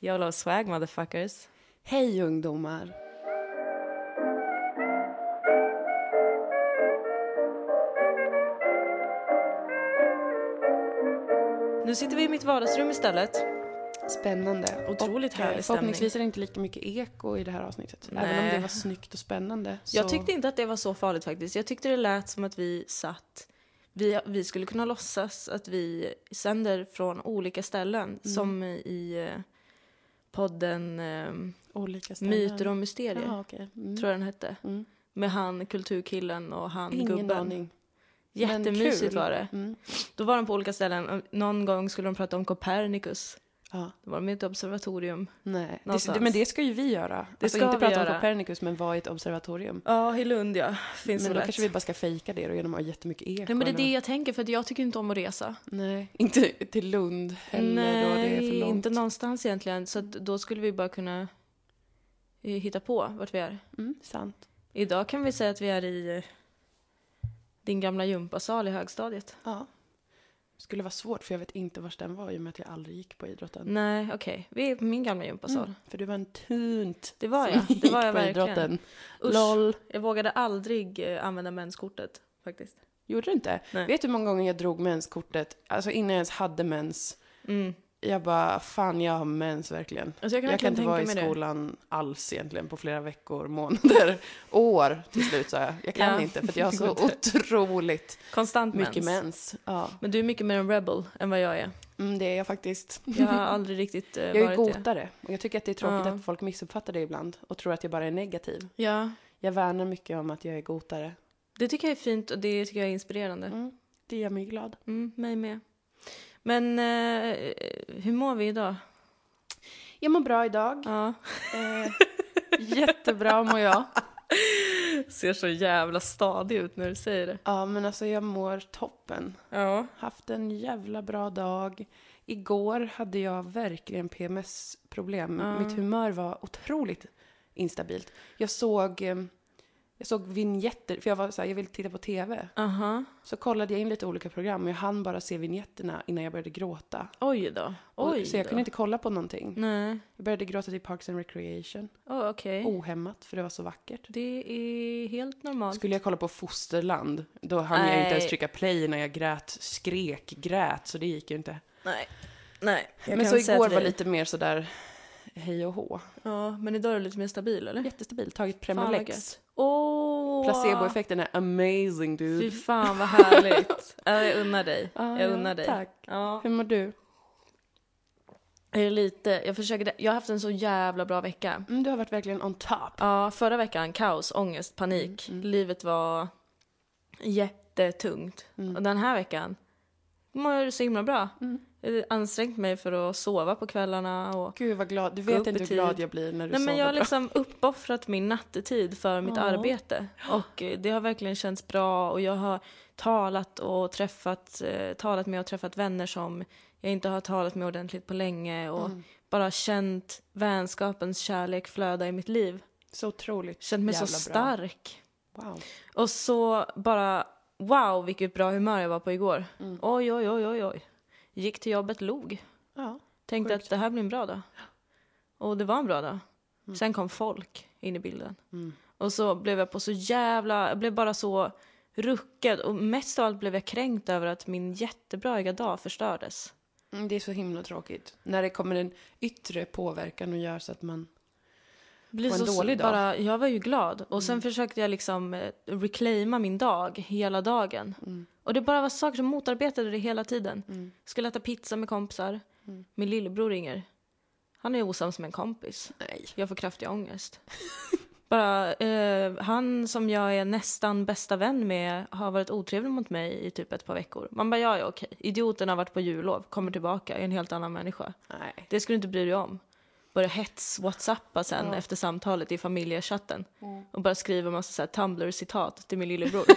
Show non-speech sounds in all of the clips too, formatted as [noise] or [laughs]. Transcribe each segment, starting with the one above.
YOLO swag motherfuckers. Hej ungdomar! Nu sitter vi i mitt vardagsrum istället. Spännande. Otroligt och, härlig eh, Förhoppningsvis är det inte lika mycket eko i det här avsnittet. Även om Nej. det var snyggt och spännande. Så... Jag tyckte inte att det var så farligt faktiskt. Jag tyckte det lät som att vi satt... Vi, vi skulle kunna låtsas att vi sänder från olika ställen. Som i eh, podden eh. Myter och mysterier. Jaha, okej. Mm. Tror jag den hette. Mm. Med han kulturkillen och han Ingen gubben. aning. Jättemysigt var det. Mm. Då var de på olika ställen. Någon gång skulle de prata om Copernicus. Ja, Då var de i ett observatorium. nej. Det, men det ska ju vi göra. Det alltså ska inte vi prata göra. om Copernicus men vara i ett observatorium. Ja, i Lund ja. Finns men då lätt. kanske vi bara ska fejka det då genom att ha jättemycket eko. Ja, men det är det jag tänker för att jag tycker inte om att resa. Nej, inte till Lund heller då, det är för Nej, långt. inte någonstans egentligen. Så då skulle vi bara kunna eh, hitta på vart vi är. Mm, sant. Idag kan vi säga att vi är i eh, din gamla gympasal i högstadiet. Ja. Skulle vara svårt för jag vet inte var den var i och med att jag aldrig gick på idrotten. Nej, okej. Vi är på min gamla gympasal. Mm, för du var en tunt Det var jag. Det var jag verkligen. idrotten. Usch. LOL. Jag vågade aldrig eh, använda menskortet faktiskt. Gjorde du inte? Nej. Vet du hur många gånger jag drog menskortet, alltså innan jag ens hade mens. Mm. Jag bara, fan jag har mens verkligen. Alltså jag kan Jag kan inte vara i mig det. skolan alls egentligen på flera veckor, månader, [laughs] år till slut sa jag. Jag kan Ja, inte för att jag har så [laughs] otroligt Konstant mycket mens. mens. Ja. Men du är mycket mer en rebel än vad jag är. Mm, det är jag faktiskt. Jag har [laughs] aldrig riktigt eh, Jag är varit det. gotare och jag tycker att det är tråkigt Ja. att folk missuppfattar det ibland och tror att jag bara är negativ. Ja, Jag värnar mycket om att jag är gotare. det tycker jag är fint och det tycker jag är inspirerande. Mm. Det gör mig glad. Mm, mig med. Men eh, hur mår vi idag? Jag mår bra idag. Ja. Eh, jättebra mår jag. [laughs] Ser så jävla stadig ut när du säger det. Ja, men alltså jag mår toppen. Ja. Haft en jävla bra dag. Igår hade jag verkligen PMS-problem. Ja. Mitt humör var otroligt instabilt. Jag såg, eh, jag såg vignetter, för jag var så här, jag ville titta på TV. Aha. Så kollade jag in lite olika program och jag hann bara se vignetterna innan jag började gråta. Oj då. Och- Oj så jag då. kunde inte kolla på någonting. Nej. Jag började gråta till Parks and Recreation. Oh, Okej. Ohämmat, för det var så vackert. Det är helt normalt. Skulle jag kolla på Fosterland, då hann jag inte Nej. ens trycka play när jag grät, skrek, grät, så det gick ju inte. Nej. Nej. men så igår var lite mer sådär hej och hå. Ja, men idag är du lite mer stabil eller? Jättestabil, tagit gött. Åh! Placeboeffekten är amazing Fy dude. fan vad härligt. [laughs] Ja, jag unnar dig. Ja, jag ja, unnar dig. Tack. Ja. Hur mår du? Är det lite, jag försöker, jag har haft en så jävla bra vecka. Mm, du har varit verkligen on top. Ja, förra veckan kaos, ångest, panik. Mm, Livet var jättetungt. Mm. Och den här veckan mår jag så himla bra. Mm. Har ansträngt mig för att sova på kvällarna och Gud vad glad, du vet inte hur glad jag blir när du Nej, men jag har bra. liksom uppoffrat min nattetid för mitt Ja. arbete. Och eh, det har verkligen känts bra och jag har talat och träffat, eh, talat med och träffat vänner som jag inte har talat med ordentligt på länge och Mm. bara känt vänskapens kärlek flöda i mitt liv. Så otroligt Känt mig så stark. Wow. Och så bara, wow vilket bra humör jag var på igår. Mm. Oj, oj, oj, oj, oj. Gick till jobbet, log. Ja. Tänkte Sjukt. att det här blir en bra dag. Och det var en bra dag. Sen kom folk in i bilden. Mm. Och så blev jag på så jävla, jag blev bara så ruckad och mest av allt blev jag kränkt över att min jättebraiga dag förstördes. Mm, det är så himla tråkigt. När det kommer en yttre påverkan och gör så att man... Blir Och en så, dålig dag. Bara, jag var ju glad och sen försökte jag liksom eh, reclaima min dag hela dagen. Mm. Och det bara var saker som motarbetade det hela tiden. Mm. Skulle äta pizza med kompisar. Mm. Min lillebror ringer. Han är osams med en kompis. Nej. Jag får kraftig ångest. [laughs] Bara, eh, han som jag är nästan bästa vän med har varit otrevlig mot mig i typ ett par veckor. Man bara, ja, ja okej. Idioten har varit på jullov, kommer tillbaka, är en helt annan människa. Nej. Det skulle du inte bry dig om. Börja hets-whatsappa sen Ja. efter samtalet i familjechatten. Mm. Och bara skriva massa så här Tumblr-citat till min lillebror. [laughs]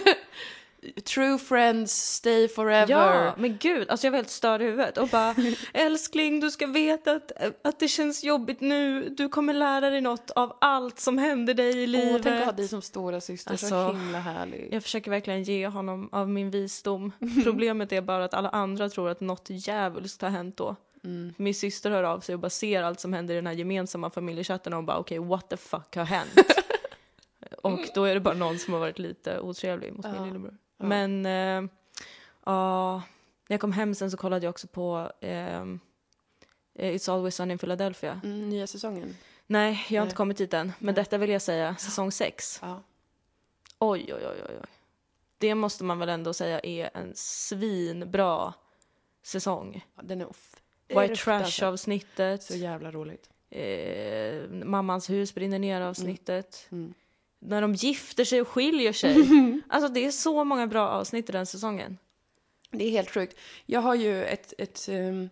True friends stay forever. Ja, men gud, alltså jag var helt störd i huvudet och bara [laughs] älskling, du ska veta att, att det känns jobbigt nu. Du kommer lära dig något av allt som händer dig i Åh, livet. tänk att ha dig som stora syster. så Alltså, himla härlig. Jag försöker verkligen ge honom av min visdom. [laughs] Problemet är bara att alla andra tror att något djävulskt har hänt då. Mm. Min syster hör av sig och bara ser allt som händer i den här gemensamma familjechatten och bara okej, what the fuck har hänt? [laughs] och då är det bara någon som har varit lite otrevlig mot min Ja. lillebror. Ja. Men eh, ja, när jag kom hem sen så kollade jag också på eh, It's Always Sunny in Philadelphia. Mm, nya säsongen. Nej, jag har Nej. inte kommit dit än. Men Nej. detta vill jag säga, säsong 6. Ja. Oj, oj, oj, oj. Det måste man väl ändå säga är en svinbra säsong. Den är off. White fruktansvärt. Trash-avsnittet, Så jävla roligt. eh, Mammans hus brinner ner-avsnittet. Mm. När de gifter sig och skiljer sig. [laughs] alltså det är så många bra avsnitt i den säsongen. Det är helt sjukt. Jag har ju ett, ett ehm,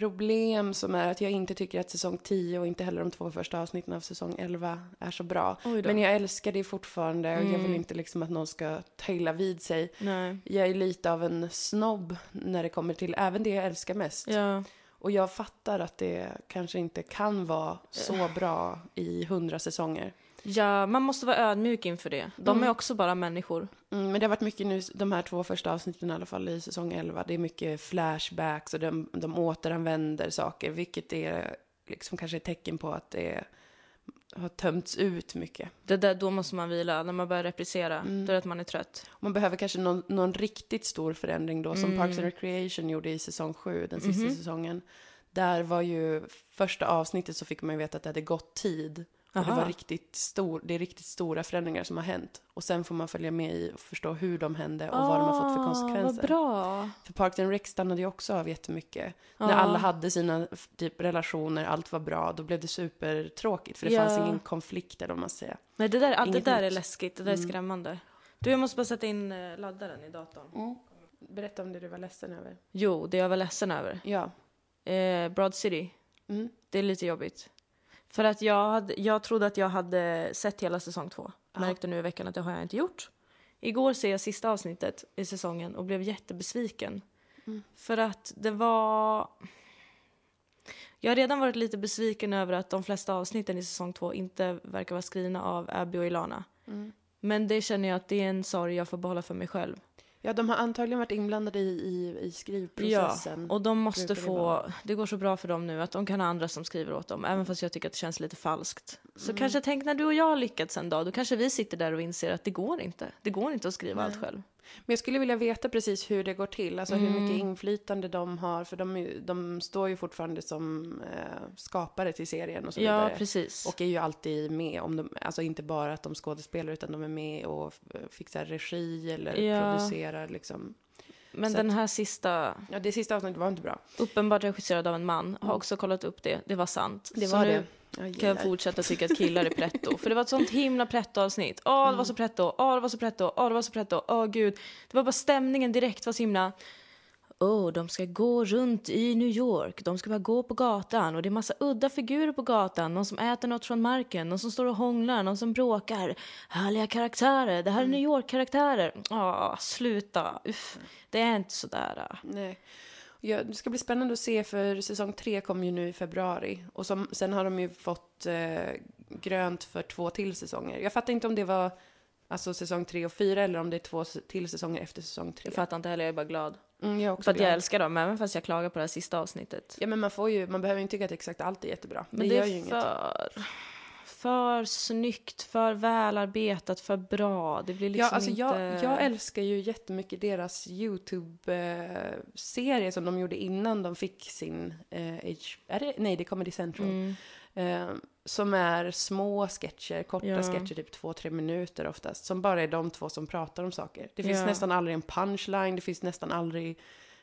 problem som är att jag inte tycker att säsong 10 och inte heller de två första avsnitten av säsong 11 är så bra. Men jag älskar det fortfarande och jag vill Mm. inte liksom att någon ska ta illa vid sig. Nej. Jag är lite av en snobb när det kommer till även det jag älskar mest. Ja. Och jag fattar att det kanske inte kan vara så bra i hundra säsonger. Ja, man måste vara ödmjuk inför det. De Mm. är också bara människor. Mm, men det har varit mycket nu, de här två första avsnitten i alla fall i säsong 11. Det är mycket flashbacks och de, de återanvänder saker, vilket är liksom kanske ett tecken på att det har tömts ut mycket. Det där, då måste man vila. När man börjar reprisera, Mm. då är det att man är trött. Man behöver kanske någon, någon riktigt stor förändring då, som Mm. Parks and Recreation gjorde i säsong 7, den sista Mhm. säsongen. Där var ju första avsnittet så fick man ju veta att det hade gått tid. Det, var riktigt stor, det är riktigt stora förändringar som har hänt. Och sen får man följa med i och förstå hur de hände och vad de har fått för Ah, konsekvenser. Vad bra. För Parks and Rec stannade ju också av jättemycket. När Ja. alla hade sina typ relationer, allt var bra, då blev det supertråkigt. För det Ja. fanns ingen konflikt eller vad man säger. Nej, det där, allt det där är läskigt. Det där är Mm. skrämmande. Du, jag måste bara sätta in eh, laddaren i datorn. Berätta om det du var ledsen över. Jo, det jag var ledsen över. Ja. Eh, Broad City. Mm. Det är lite jobbigt. För att jag, hade, jag trodde att jag hade sett hela säsong två. Ja. Märkte nu i veckan att det har jag inte gjort. Igår ser jag sista avsnittet i säsongen och blev jättebesviken. Mm. För att det var... Jag har redan varit lite besviken över att de flesta avsnitten i säsong två inte verkar vara skrivna av Abby och Ilana. Mm. Men det känner jag att det är en sorg jag får behålla för mig själv. Ja, de har antagligen varit inblandade i, i, i skrivprocessen. Och de måste få, det går så bra för dem nu att de kan ha andra som skriver åt dem, även fast jag tycker att det känns lite falskt. Så Mm. kanske tänk när du och jag har lyckats en dag, då kanske vi sitter där och inser att det går inte. Det går inte att skriva allt Nej. själv. Men jag skulle vilja veta precis hur det går till, alltså hur Mm. mycket inflytande de har, för de, de står ju fortfarande som eh, skapare till serien och så Ja, vidare. precis. Och är ju alltid med, om de, alltså inte bara att de skådespelar utan de är med och fixar regi eller Ja. producerar liksom. Men så den här sista, Ja, det sista avsnittet var inte bra. uppenbart regisserad av en man, har Mm. också kollat upp det. Det var sant. Det Så var nu det. Kan jag fortsätta tycka att killar är pretto. [laughs] För det var ett sånt himla pretto-avsnitt. Åh, det var så pretto. Åh, det var så pretto. Åh, det var så pretto. Åh, gud. Det var bara stämningen direkt var så himla... Åh, de ska gå runt i New York. De ska bara gå på gatan. Och det är massa udda figurer på gatan. Någon som äter något från marken. Någon som står och hånglar. Någon som bråkar. Härliga karaktärer. Det här är New York-karaktärer. Åh, sluta. Uff. Det är inte sådär. Nej. Ja, det ska bli spännande att se för säsong tre kommer ju nu i februari. Och som, sen har de ju fått eh, grönt för två till säsonger. Jag fattar inte om det var alltså säsong tre och fyra eller om det är två till säsonger efter säsong tre. Jag fattar inte heller. Jag är bara glad. Mm, jag är också För att jag älskar dem. Även fast jag klagar på det här sista avsnittet. Ja, men man får ju, man behöver ju inte tycka att exakt allt är jättebra. Men det, det, gör ju är inget. för, för snyggt, för välarbetat, för bra. Det blir liksom ja, alltså inte... jag, jag älskar ju jättemycket deras YouTube-serie som de gjorde innan de fick sin... Eh, är det, nej, det kommer till Central. Mm. Eh, som är små sketcher, korta Ja. sketcher, typ två, tre minuter oftast. Som bara är de två som pratar om saker. Det finns Ja. nästan aldrig en punchline, det finns nästan aldrig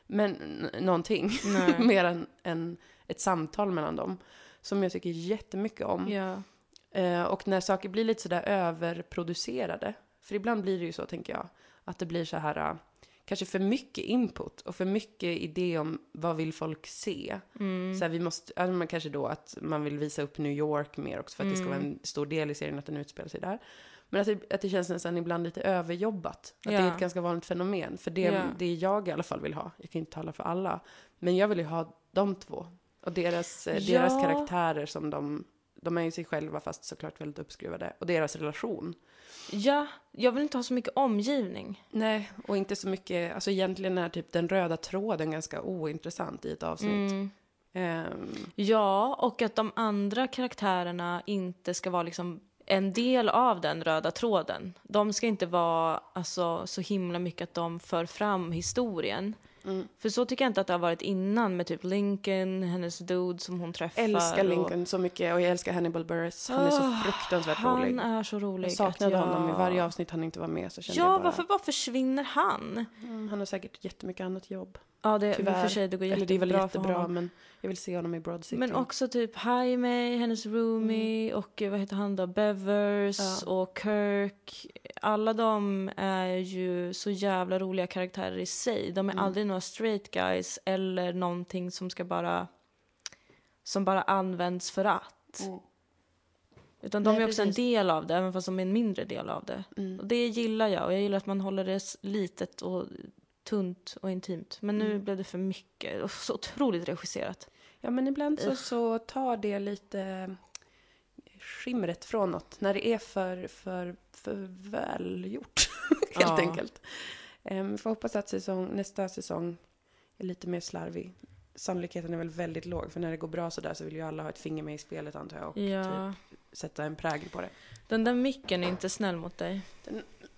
men, någonting. [laughs] Mer än, än ett samtal mellan dem. Som jag tycker jättemycket om. Ja. Eh, och när saker blir lite sådär överproducerade. För ibland blir det ju så, tänker jag. Att det blir så här, eh, kanske för mycket input och för mycket idé om vad vill folk se. Mm. Så här, vi måste, alltså man kanske då att man vill visa upp New York mer också för att det ska vara Mm. en stor del i serien att den utspelar sig där. Men att det, att det känns nästan ibland lite överjobbat. Att det Ja. är ett ganska vanligt fenomen. För det, Ja. det jag i alla fall vill ha, jag kan inte tala för alla, men jag vill ju ha de två. Och deras, eh, Ja. deras karaktärer som de, de är ju sig själva fast såklart väldigt uppskruvade. Och deras relation. ja, jag vill inte ha så mycket omgivning. Nej, och inte så mycket, alltså egentligen är typ den röda tråden ganska ointressant i ett avsnitt. Mm. Ehm, Ja, och att de andra karaktärerna inte ska vara liksom en del av den röda tråden. De ska inte vara alltså, så himla mycket att de för fram historien. Mm. För så tycker jag inte att det har varit innan med typ Lincoln, hennes dude som hon träffar. älskar och- Lincoln så mycket och jag älskar Hannibal Buress. Han är så fruktansvärt Han rolig. är så rolig. Jag saknade jag... honom i varje avsnitt han inte var med så kände Ja, jag bara, varför bara försvinner han? mm, han har säkert jättemycket annat jobb. Ja, det, och Tyvärr. för sig, det går Eller det är väl jättebra jättebra men jag vill se honom i Broad City. Men också typ Jaime, hennes roomie och eh, vad heter han då, Bevers Mm. Ja. och Kirk. Alla de är ju så jävla roliga karaktärer i sig. De är Mm. aldrig några straight guys eller någonting som ska bara som bara används för att. Mm. Utan de Nej, är också precis. en del av det, även fast de är en mindre del av det. Mm. Och det gillar jag. Och jag gillar att man håller det litet och tunt och intimt. Men nu Mm. blev det för mycket. Och så otroligt regisserat. Ja men ibland så, så tar det lite skimret från något. När det är för, för, för välgjort, [laughs] helt Ja. enkelt. Um, vi får hoppas att säsong, nästa säsong är lite mer slarvig. Sannolikheten är väl väldigt låg, för när det går bra sådär så vill ju alla ha ett finger med i spelet antar jag och Ja. typ sätta en prägel på det. Den där micken är inte snäll mot dig.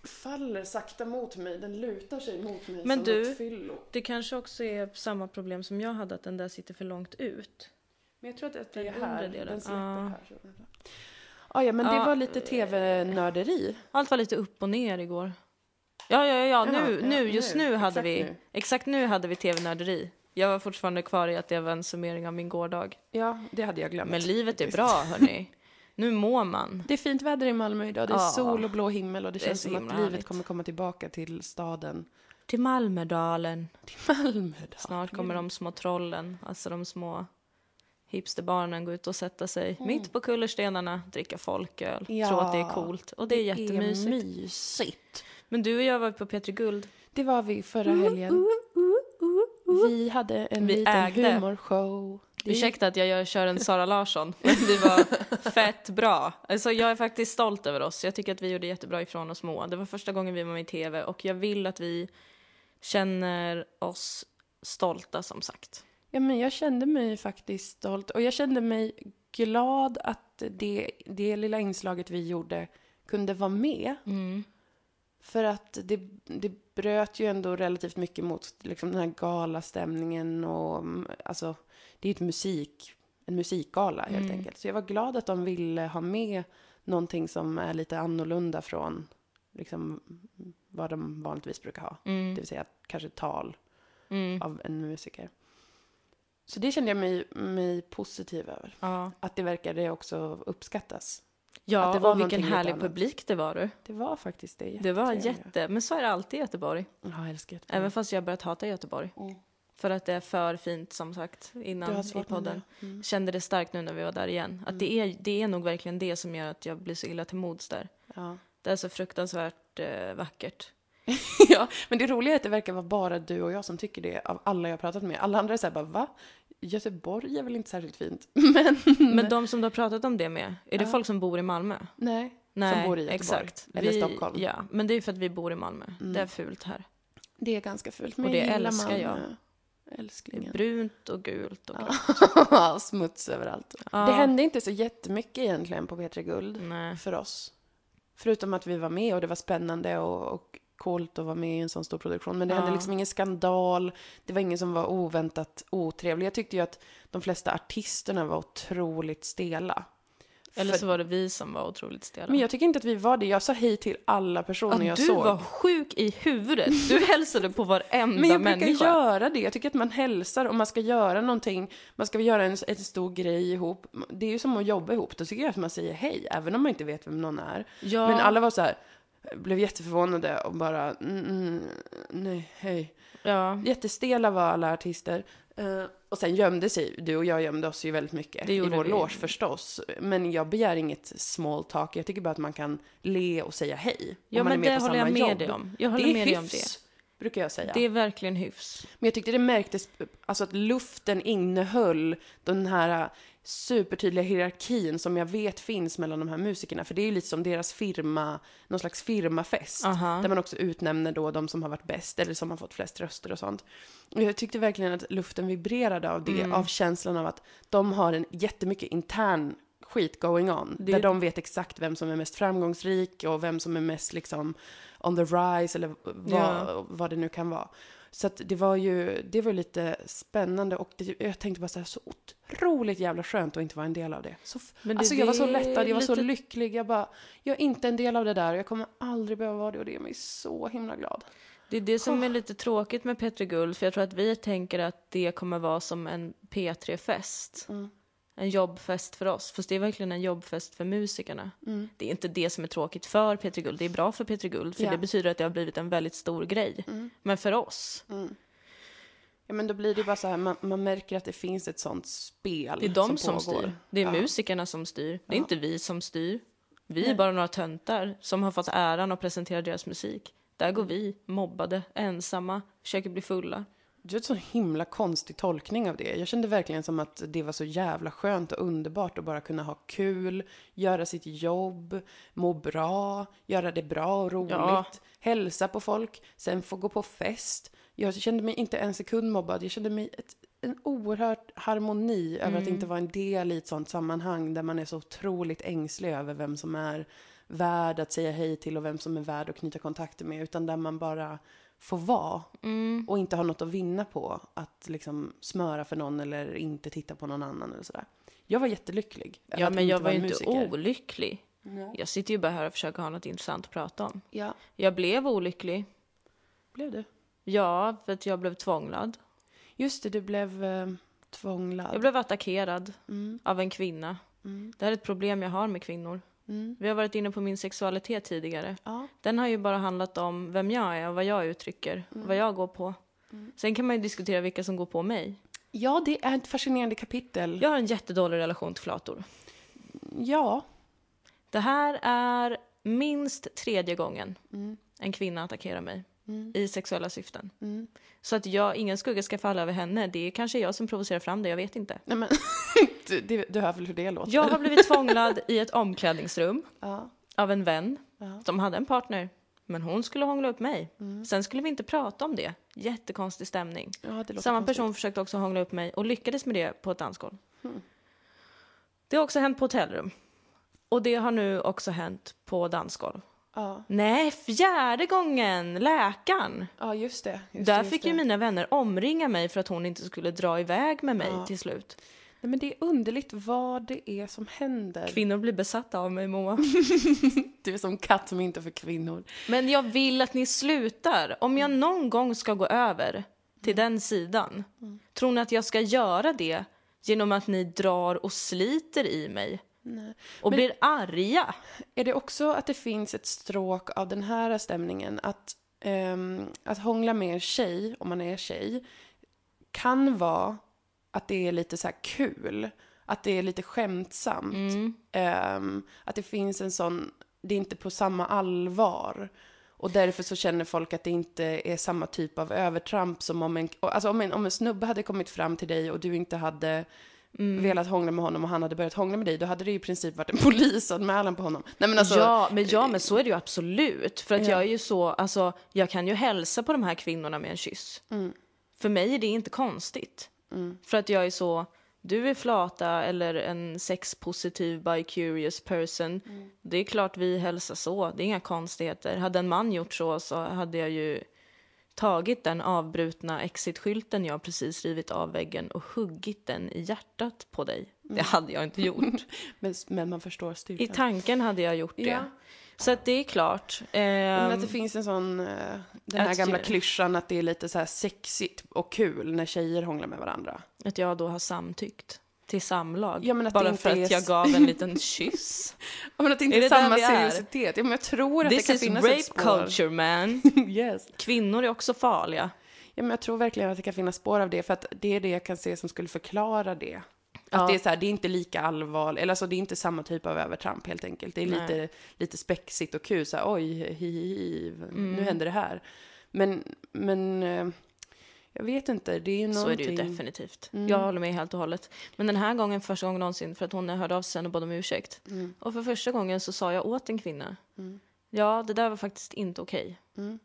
Faller sakta mot mig, den lutar sig mot mig Men som du- ett fyllo. Det kanske också är samma problem som jag hade, att den där sitter för långt ut. Men jag tror att det är Den här, den släpper Ja. här. Så. Ah, ja men det var lite tv-nörderi. Allt var lite upp och ner igår. Ja, ja, ja, ja. Ja, nu, ja, nu, just nu, nu. hade Exakt vi... nu. Exakt nu hade vi tv-nörderi. Jag var fortfarande kvar i att det var en summering av min gårdag. Ja, det hade jag glömt. Men livet är bra, hörni. [laughs] Nu mår man. Det är fint väder i Malmö idag. Det är Ja. sol och blå himmel och det Det är känns som att livet härligt. kommer komma tillbaka till staden. Till Malmödalen. Till Malmö då. Snart kommer de små trollen, alltså de små hipsterbarnen gå ut och sätta sig mitt på kullerstenarna, dricka folköl, Ja. tro att det är coolt. Och det är jättemysigt. mysigt. Men du och jag var på Petri Guld. Det var vi förra helgen. Vi hade en Vi liten ägde. humorshow. Det- Ursäkta att jag gör, kör en Sara Larsson, men det var [laughs] fett bra. Alltså jag är faktiskt stolt över oss. Jag tycker att vi gjorde jättebra ifrån oss små. Det var första gången vi var med i tv och jag vill att vi känner oss stolta som sagt. Ja, men jag kände mig faktiskt stolt och jag kände mig glad att det, det lilla inslaget vi gjorde kunde vara med. För att det, det bröt ju ändå relativt mycket mot liksom, den här galastämningen och mm, alltså, det är ett musik, en musikgala helt Mm. enkelt. Så jag var glad att de ville ha med någonting som är lite annorlunda från liksom, vad de vanligtvis brukar ha. Mm. Det vill säga kanske tal Mm. av en musiker. Så det kände jag mig, mig positiv över. Ja, Att det verkade också uppskattas. ja Att det var och vilken härlig annat. publik det var du. Det var faktiskt det. Det var jätte, men så är det alltid i Göteborg. Ja, jag älskar Göteborg. Även fast jag börjat hata Göteborg. Mm. För att det är för fint som sagt innan i podden. Mm. Kände det starkt nu när vi var där igen. Att det, är, det är nog verkligen det som gör att jag blir så illa till mods där. Ja. Det är så fruktansvärt eh, vackert. [laughs] ja, men det roliga är att det verkar vara bara du och jag som tycker det av alla jag har pratat med. Alla andra är såhär bara, va? Göteborg är väl inte särskilt fint? [laughs] Men, Men de som du har pratat om det med, är det Ja. folk som bor i Malmö? nej. Nej, bor i Göteborg. exakt. Eller vi, Stockholm. Ja, men det är för att vi bor i Malmö. Mm. Det är fult här. Det är ganska fult. Och Men det jag älskar jag. Malmö. Det är Älsklingen. brunt och gult och. Ja, [laughs] smuts överallt. Ja. Det hände inte så jättemycket egentligen på P3 Guld. Nej. för oss. Förutom att vi var med och det var spännande och, och coolt att vara med i en sån stor produktion. Men det Ja. hände liksom ingen skandal. Det var ingen som var oväntat otrevlig. Jag tyckte ju att de flesta artisterna var otroligt stela. Eller så var det vi som var otroligt stela. Men jag tycker inte att vi var det. Jag sa hej till alla personer Ja, jag du såg. var sjuk i huvudet. Du [laughs] hälsade på varenda Men jag brukar människa. göra det. Jag tycker att man hälsar om man ska göra någonting. Man ska göra en, en stor grej ihop. Det är ju som att jobba ihop. Då tycker jag att man säger hej, även om man inte vet vem någon är. Ja. Men alla var så här, blev jätteförvånade och bara, mm, mm, nej, hej. Ja, Jättestela var alla artister. Eh, och sen gömde sig, du och jag gömde oss ju väldigt mycket Det i vår vi. loge förstås. Men jag begär inget small talk, jag tycker bara att man kan le och säga hej. ja om man men är med det håller jag med jobb. dig om. Jag håller Det är med dig om det. hyfs, brukar jag säga. Det är verkligen hyfs. Men jag tyckte det märktes, alltså att luften innehöll den här supertydliga hierarkin som jag vet finns mellan de här musikerna. För det är ju lite som deras firma, någon slags firmafest. Aha. Där man också utnämner då de som har varit bäst eller som har fått flest röster och sånt. Och jag tyckte verkligen att luften vibrerade av det, Mm. av känslan av att de har en jättemycket intern skit going on. Det- Där de vet exakt vem som är mest framgångsrik och vem som är mest liksom on the rise eller vad, Ja. vad det nu kan vara. Så att det var ju, det var lite spännande och det, jag tänkte bara så här, så otroligt jävla skönt att inte vara en del av det. Så, det- alltså jag var så lättad, jag var så lite- lycklig, jag bara, jag är inte en del av det där och jag kommer aldrig behöva vara det och det gör mig så himla glad. Det är det som är lite tråkigt med Petri Guld, för jag tror att vi tänker att det kommer vara som en P3-fest. Mm. En jobbfest för oss, fast det är verkligen en jobbfest för musikerna. Det är inte det som är tråkigt för Petri Guld, det är bra för Petri Guld, för Ja. det betyder att det har blivit en väldigt stor grej. Men för oss, Ja men då blir det bara så här, man, man märker att det finns ett sånt spel det är de som, som, styr. Det är ja. musikerna som styr, det är Ja. inte vi som styr. Vi är Nej. bara några töntar som har fått äran att presentera deras musik. Där går vi, mobbade, ensamma, försöker bli fulla. Är en så himla konstig tolkning av det. Jag kände verkligen som att det var så jävla skönt och underbart att bara kunna ha kul, göra sitt jobb, må bra, göra det bra och roligt, Ja. hälsa på folk, sen få gå på fest. Jag kände mig inte en sekund mobbad. Jag kände mig ett, en oerhört harmoni över att inte vara en del i ett sånt sammanhang där man är så otroligt ängslig över vem som är värd att säga hej till och vem som är värd att knyta kontakter med, utan där man bara får vara och inte ha något att vinna på att liksom smöra för någon eller inte titta på någon annan eller sådär. Jag var jättelycklig. Ja, men jag var vara ju inte musiker. olycklig. Nej. Jag sitter ju bara här och försöker ha något intressant att prata om. Ja, Jag blev olycklig. blev du? Ja, för att jag blev tvånglad. Just det, du blev eh, tvånglad. Jag blev attackerad Mm, av en kvinna. mm, Det här är ett problem jag har med kvinnor. Mm. Vi har varit inne på min sexualitet tidigare. Ja, Den har ju bara handlat om vem jag är och vad jag uttrycker, Mm. vad jag går på. Sen kan man ju diskutera vilka som går på mig. ja det är ett fascinerande kapitel. Jag har en jättedålig relation till flator. Ja. Det här är minst tredje gången Mm, en kvinna attackerar mig mm, i sexuella syften. mm. Så att jag, ingen skugga ska falla över henne. Det är kanske jag som provocerar fram det, jag vet inte. Nej, men, [laughs] du, det- du hör väl hur det låter? Jag har blivit tvånglad i ett omklädningsrum [laughs] Ja, av en vän ja. som hade en partner. Men hon skulle hångla upp mig. Mm. Sen skulle vi inte prata om det. Jättekonstig stämning. ja Samma konstigt. person försökte också hångla upp mig och lyckades med det på ett dansgolv. Mm. Det har också hänt på hotellrum. Och det har nu också hänt på dansgolv. Ja, Nej, fjärde gången! Läkaren! ja just det. Just Där just fick det. ju mina vänner omringa mig för att hon inte skulle dra iväg med mig Ja. till slut. Nej, men det är underligt vad det är som händer. Kvinnor blir besatta av mig, Moa. [laughs] Du är som katt som inte för kvinnor. Men jag vill att ni slutar. Om jag någon gång ska gå över till den sidan, tror ni att jag ska göra det genom att ni drar och sliter i mig Nej. och Men- blir arga? Är det också att det finns ett stråk av den här stämningen att, ehm, att hångla med en tjej, om man är tjej, kan vara att det är lite så här kul. Att det är lite skämtsamt. Mm. Ehm, att det finns en sån, det är inte på samma allvar. Och därför så känner folk att det inte är samma typ av övertramp som om en, alltså om en, om en snubbe hade kommit fram till dig och du inte hade Mm. velat hångla med honom och han hade börjat hångla med dig, då hade det i princip varit en [laughs] polisanmälan på honom. Nej men alltså, ja, men ja, men så är det ju absolut. För att Ja. jag är ju så, alltså, jag kan ju hälsa på de här kvinnorna med en kyss. Mm. För mig är det inte konstigt. Mm. För att jag är så, du är flata eller en sexpositiv bi-curious person. Mm. Det är klart vi hälsar så, det är inga konstigheter. Hade en man gjort så så hade jag ju tagit den avbrutna exit-skylten jag precis rivit av väggen och huggit den i hjärtat på dig. Mm. Det hade jag inte gjort. [laughs] men, men man förstår I styrkan. tanken hade jag gjort det. Ja. Så att det är klart. Men att Ehm, det finns en sån, eh, den här gamla klyschan att det är lite så här sexigt och kul när tjejer hånglar med varandra. att jag då har samtyckt till samlag. Ja, bara för är att jag gav en liten kyss. [laughs] Ja, men att det inte Är är, det samma seriositet. Ja, men jag tror att This det kan is finnas rape ett spår. culture man. [laughs] yes. Kvinnor är också farliga. Ja, men jag tror verkligen att det kan finnas spår av det, för att det är det jag kan se som skulle förklara det. Ja. Att det är så här, det är inte lika allvarligt, eller alltså det är inte samma typ av övertramp helt enkelt. Det är Nej. lite, lite spexigt och kul, så här, oj, hi, hi, hi, Mm. nu händer det här. Men, men eh, Jag vet inte, det är ju Så är någonting... det ju definitivt. Mm. Jag håller med helt och hållet. Men den här gången, första gången någonsin, för att hon hörde av sig sen och bad om ursäkt. Mm. Och för första gången så sa jag åt en kvinna. Mm. Ja, det där var faktiskt inte okej. Mm.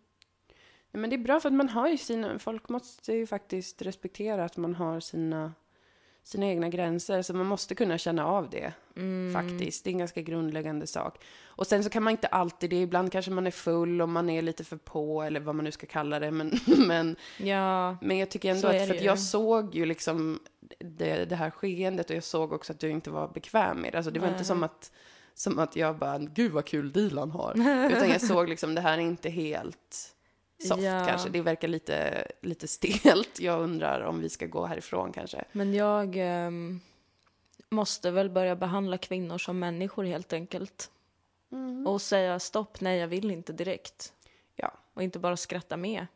Ja, men det är bra för att man har ju sina, folk måste ju faktiskt respektera att man har sina, sina egna gränser. Så man måste kunna känna av det Mm. faktiskt. Det är en ganska grundläggande sak. Och sen så kan man inte alltid det, ibland kanske man är full och man är lite för på eller vad man nu ska kalla det. Men, [laughs] men, Ja, men jag tycker ändå att, för att jag såg ju liksom det, det här skeendet och jag såg också att du inte var bekväm med det. Alltså det var inte Nej. som att, som att jag bara, gud vad kul Dilan har. [laughs] Utan jag såg liksom, det här är inte helt soft Ja. kanske. Det verkar lite, lite stelt. Jag undrar om vi ska gå härifrån kanske. men jag ehm, måste väl börja behandla kvinnor som människor helt enkelt. Och säga stopp, nej jag vill inte direkt. Ja. Och inte bara skratta med.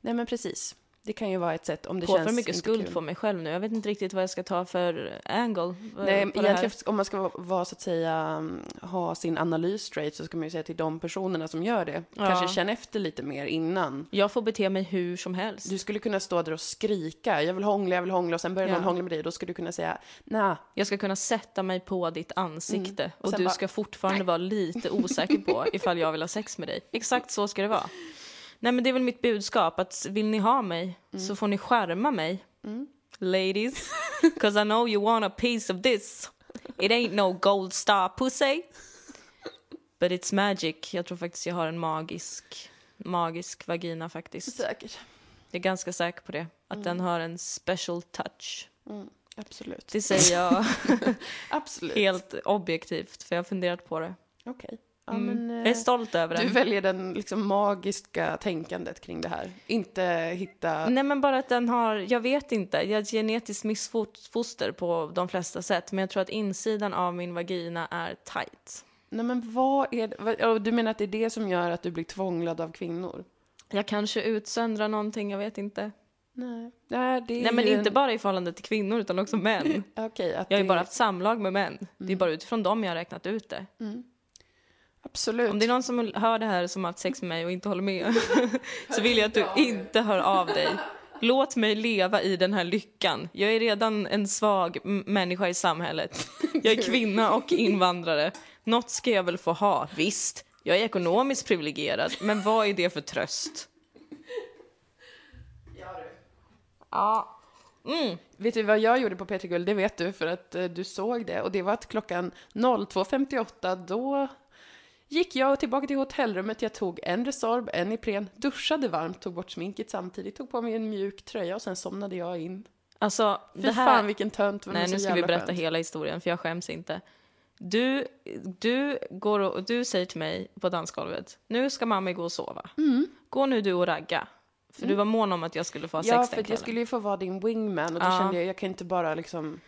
Nej men precis. Det kan ju vara ett sätt om det På känns för mycket skuld kul. på mig själv nu. Jag vet inte riktigt vad jag ska ta för angle. Nej, egentligen om man ska vara- så att säga, um, ha sin analys straight så ska man ju säga till de personerna som gör det. Ja. Kanske känna efter lite mer innan. Jag får bete mig hur som helst. Du skulle kunna stå där och skrika, jag vill hångla, jag vill hångla och sen börjar Ja. någon hångla med dig. Då skulle du kunna säga, nej, Jag ska kunna sätta mig på ditt ansikte Mm. Och och, du bara, ska fortfarande vara lite osäker på [laughs] ifall jag vill ha sex med dig. Exakt så ska det vara. Nej men det är väl mitt budskap att vill ni ha mig Mm. så får ni skärma mig. Ladies, [laughs] cause I know you want a piece of this. It ain't no gold star pussy. But it's magic. Jag tror faktiskt jag har en magisk, magisk vagina faktiskt. säkert. Jag är ganska säker på det. Att den har en special touch. Mm, absolut. Det säger jag [laughs] Absolut. helt objektivt, för jag har funderat på det. Okej. Ja, Mm. men, eh, Jag är stolt över Du den. väljer den liksom magiska tänkandet kring det här. Inte hitta... Nej men bara att den har, jag vet inte, jag är genetiskt missfoster på de flesta sätt men jag tror att insidan av min vagina är tight. Nej men vad är det? Du menar att det är det som gör att du blir tvånglad av kvinnor? Jag kanske utsöndrar någonting, jag vet inte. Nej. Nej, Nej men inte en... bara i förhållande till kvinnor utan också män. [laughs] Att Jag har ju det... bara haft samlag med män. Det är bara utifrån dem jag har räknat ut det. Absolut. Om det är någon som hör det här som har haft sex med mig och inte håller med [laughs] så vill jag att du inte hör av dig. Låt mig leva i den här lyckan. Jag är redan en svag människa i samhället. Jag är [laughs] kvinna och invandrare. Något ska jag väl få ha. Visst, jag är ekonomiskt privilegierad, men vad är det för tröst? Ja. Mm. Vet du vad jag gjorde på P3 Guld? Det vet du för att eh, du såg det. Och det var att klockan 02.58 då gick jag tillbaka till hotellrummet. Jag tog en Resorb, en Ipren, duschade varmt, tog bort sminket samtidigt, tog på mig en mjuk tröja och sen somnade jag in. Alltså, Fy det här... fan vilken tönt. Nej, nu ska vi berätta skönt. hela historien för jag skäms inte. Du, du, går och, du säger till mig på dansgolvet, nu ska mamma gå och sova. Gå nu du och ragga. För du var mån om att jag skulle få ha Ja, sex för den att jag skulle ju få vara din wingman och då Ja. kände jag, jag kan inte bara liksom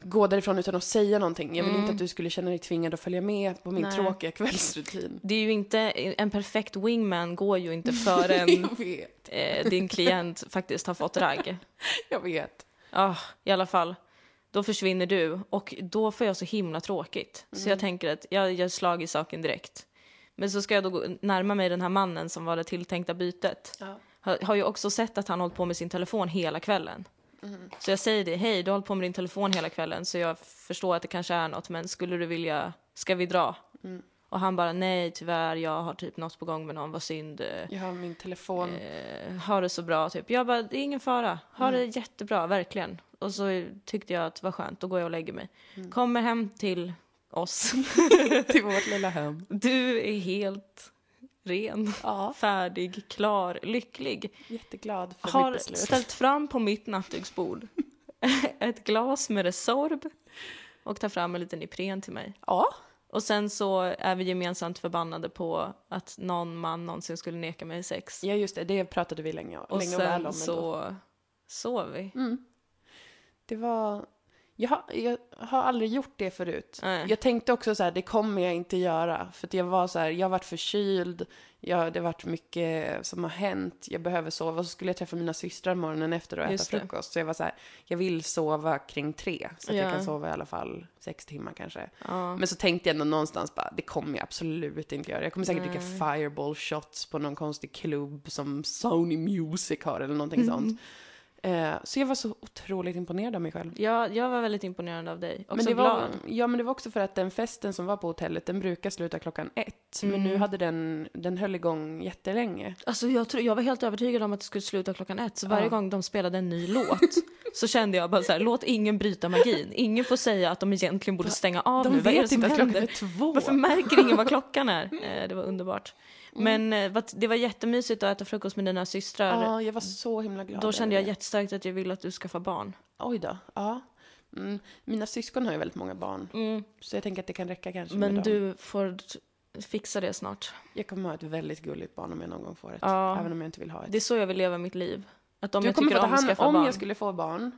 gå därifrån utan att säga någonting. Jag vill inte att du skulle känna dig tvingad att följa med på min Nej. tråkiga kvällsrutin. Det är ju inte, en perfekt wingman går ju inte [laughs] förrän Jag eh, din klient faktiskt har fått ragg. [laughs] jag vet. Ja, i alla fall. Då försvinner du och då får jag så himla tråkigt. Så jag tänker att jag gör slag i saken direkt. Men så ska jag då gå, närma mig den här mannen som var det tilltänkta bytet. Ja. Har, har ju också sett att han hållit på med sin telefon hela kvällen. Så jag säger det, hej du har hållit på med din telefon hela kvällen så jag förstår att det kanske är något men skulle du vilja, ska vi dra? Och han bara nej tyvärr jag har typ något på gång med någon, vad synd. Jag har min telefon. eh, ha det så bra typ. Jag bara, det är ingen fara. Ha det jättebra, verkligen. Och så tyckte jag att det var skönt, då går jag och lägger mig. Kommer hem till oss. [laughs] till vårt lilla hem. Du är helt ren, Ja, färdig, klar, lycklig. jätteglad för Har mitt beslut. ställt fram på mitt nattduksbord [laughs] ett glas med Resorb och tar fram en liten Ipren till mig. Ja, Och sen så är vi gemensamt förbannade på att någon man någonsin skulle neka mig sex. ja, just det. Det pratade vi länge, Och länge och väl om. sen ändå. så sov vi. Mm. Det var... Jag har, jag har aldrig gjort det förut. Nej. Jag tänkte också så här, det kommer jag inte göra. För jag var så här, jag har varit förkyld, jag, det har varit mycket som har hänt, jag behöver sova. Och så skulle jag träffa mina systrar morgonen efter och äta Just det. frukost. Så jag var så här, jag vill sova kring tre. Så att Ja. jag kan sova i alla fall sex timmar kanske. Ja. Men så tänkte jag ändå någonstans bara, det kommer jag absolut inte göra. Jag kommer säkert dricka Nej. fireball shots på någon konstig klubb som Sony Music har eller någonting Mm. sånt. Eh, så jag var så otroligt imponerad av mig själv. Jag, jag var väldigt imponerad av dig. Också Men det var, glad. ja, men det var också för att den festen som var på hotellet, den brukar sluta klockan ett. Men nu Mm. hade den, den höll igång jättelänge. Alltså jag, tror, jag var helt övertygad om att det skulle sluta klockan ett. Så varje Ja. gång de spelade en ny låt så kände jag bara så här, låt ingen bryta magin. Ingen får säga att de egentligen borde stänga av De nu. Vad är det vet som inte att klockan är två. Varför märker ingen vad klockan är? Eh, det var underbart. Mm. Men eh, vad- det var jättemysigt att äta frukost med dina systrar. Ja, jag var så himla glad. Då kände jag över det. jättestarkt att jag ville att du skaffar barn. Oj då, ja. Mm. Mina syskon har ju väldigt många barn. Så jag tänker att det kan räcka kanske Men med dem. du får t- fixa det snart. Jag kommer ha ett väldigt gulligt barn om jag någon gång får ett. Ja. Även om jag inte vill ha ett. Det är så jag vill leva mitt liv. Att om du jag kommer tycker få ta om hand om barn. jag skulle få barn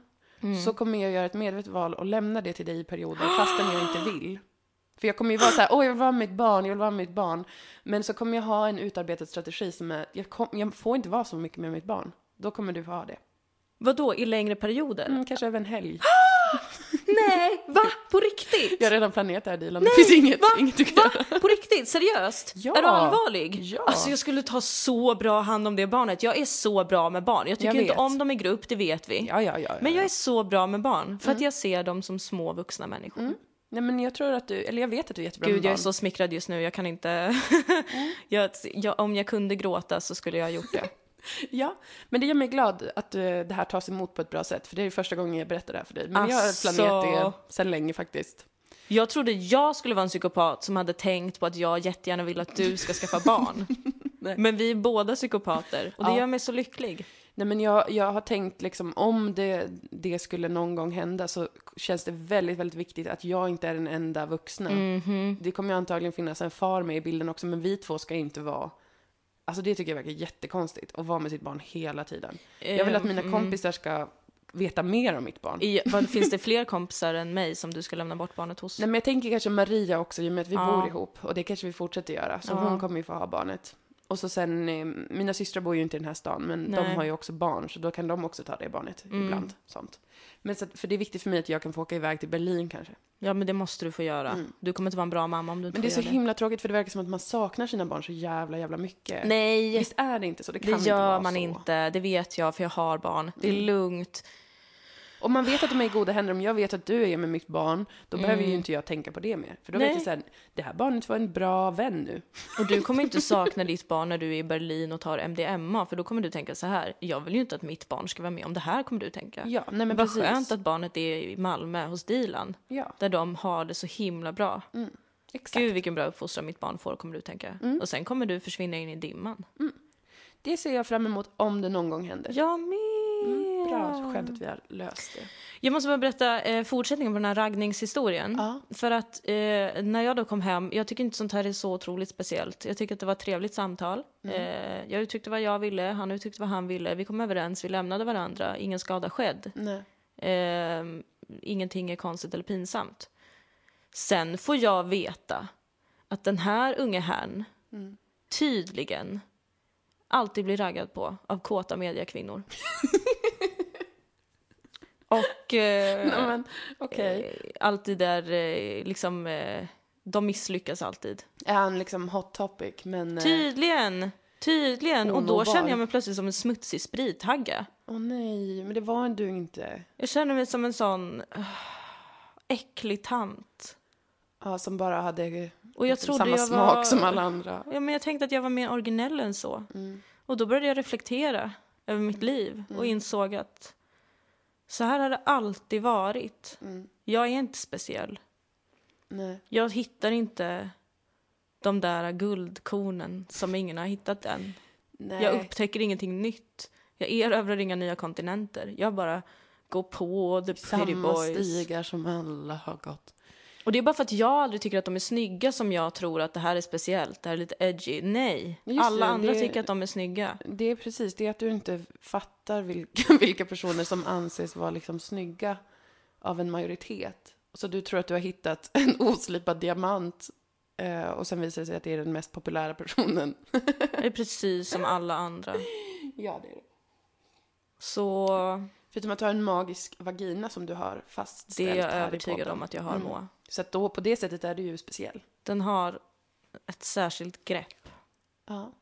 Mm. så kommer jag göra ett medvetet val och lämna det till dig i perioder fastän jag inte vill. För jag kommer ju vara så här, åh jag vill vara med mitt barn, jag vill vara med mitt barn. Men så kommer jag ha en utarbetad strategi som är, jag, kom, jag får inte vara så mycket med mitt barn. Då kommer du få ha det. Vadå, i längre perioder? Mm, kanske över en helg. [gasps] Nej, va? På riktigt? Jag har redan planerat det här Dilan, det finns inget, va? inget du kan göra. På riktigt? Seriöst? [laughs] Ja. Är du allvarlig? Ja. Alltså jag skulle ta så bra hand om det barnet. Jag är så bra med barn. Jag tycker Jag inte om dem i grupp, det vet vi. Ja, ja, ja. ja, Men jag ja. är så bra med barn för Mm. att jag ser dem som små vuxna människor. Nej men jag tror att du, eller jag vet att du är jättebra Gud, med jag är barn. så smickrad just nu. Jag kan inte... Mm. [laughs] jag, jag, om jag kunde gråta så skulle jag ha gjort det. [laughs] Ja, men det gör mig glad att eh, det här tas emot på ett bra sätt. För det är första gången jag berättar det här för dig. Men jag har planerat Alltså. det sedan länge faktiskt. Jag trodde jag skulle vara en psykopat som hade tänkt på att jag jättegärna vill att du ska skaffa barn. [laughs] Men vi är båda psykopater och det Ja. gör mig så lycklig. Nej men jag, jag har tänkt liksom om det, det skulle någon gång hända så känns det väldigt, väldigt viktigt att jag inte är den enda vuxna. Mhm. Det kommer ju antagligen finnas en far med i bilden också, men vi två ska inte vara Alltså det tycker jag verkar jättekonstigt, att vara med sitt barn hela tiden. Jag vill att mina Mm. kompisar ska veta mer om mitt barn. I, [laughs] vad, finns det fler kompisar än mig som du ska lämna bort barnet hos? Nej men jag tänker kanske Maria också, i och med att vi Ja. bor ihop. Och det kanske vi fortsätter göra. Så Ja. hon kommer ju få ha barnet. Och så sen, eh, mina systrar bor ju inte i den här stan, men de Nej. har ju också barn, så då kan de också ta det barnet Mm. ibland. Sånt. Men så, för det är viktigt för mig att jag kan få åka iväg till Berlin kanske. Ja, men det måste du få göra. Mm. Du kommer inte vara en bra mamma om du inte Men det är så göra himla tråkigt för det verkar som att man saknar sina barn så jävla, jävla mycket. Nej, Visst är det inte så? Det kan det inte gör vara man så. inte. Det vet jag, för jag har barn. Det är Mm. lugnt. Om man vet att de är i goda händer, om jag vet att du är med mitt barn, då behöver ju Mm. inte jag tänka på det mer. För då Nej. vet jag såhär, det här barnet var en bra vän nu. Och du kommer inte sakna ditt barn när du är i Berlin och tar MDMA, för då kommer du tänka så här. Jag vill ju inte att mitt barn ska vara med om det här, kommer du tänka. Ja, nej men Vad precis. skönt att barnet är i Malmö hos Dilan, Ja, där de har det så himla bra. exakt. Gud vilken bra uppfostran mitt barn får, kommer du tänka. Mm. Och sen kommer du försvinna in i dimman. Det ser jag fram emot om det någon gång händer. Jag med! Mm, bra, skönt att vi har löst det. Jag måste bara berätta eh, fortsättningen på den här raggningshistorien. Ja. För att eh, när jag då kom hem, jag tycker inte sånt här är så otroligt speciellt. Jag tycker att det var ett trevligt samtal. Eh, jag uttryckte vad jag ville, han uttryckte vad han ville. Vi kom överens, vi lämnade varandra, ingen skada skedd. Nej. Eh, ingenting är konstigt eller pinsamt. Sen får jag veta att den här unge herrn Mm. tydligen alltid blir raggad på av kåta mediakvinnor. [laughs] Och eh, [laughs] men okej. eh, alltid där eh, liksom eh, de misslyckas alltid. Är han liksom hot topic, men... eh, Tydligen! Tydligen! Och då Onåbar. känner jag mig plötsligt som en smutsig sprithagga. Åh nej, men det var du inte. Jag känner mig som en sån uh, äcklig tant. Ja, som bara hade Och jag trodde samma jag smak var... som alla andra. Ja, men jag tänkte att jag var mer originell än så. Mm. Och då började jag reflektera över mitt liv och Mm. insåg att så här har det alltid varit. Mm. Jag är inte speciell. Nej. Jag hittar inte de där guldkornen som ingen har hittat än. Nej. Jag upptäcker ingenting nytt. Jag erövrar inga nya kontinenter. Jag bara går på the pretty Samma boys. stigar som alla har gått. Och det är bara för att jag aldrig tycker att de är snygga som jag tror att det här är speciellt, det här är lite edgy. Nej, Just alla det, andra det- tycker att de är snygga. Det är precis det att du inte fattar vilka, [laughs] vilka personer som anses vara liksom snygga. av en majoritet. Så du tror att du har hittat en oslipad diamant eh, och sen visar det sig att det är den mest populära personen. Det är [laughs] precis som alla andra. Ja, det är det. Så Förutom att du har en magisk vagina som du har det fastställt är jag övertygad om att jag har, Mm. Så att då på det sättet är du ju speciell. Den har ett särskilt grepp Ja,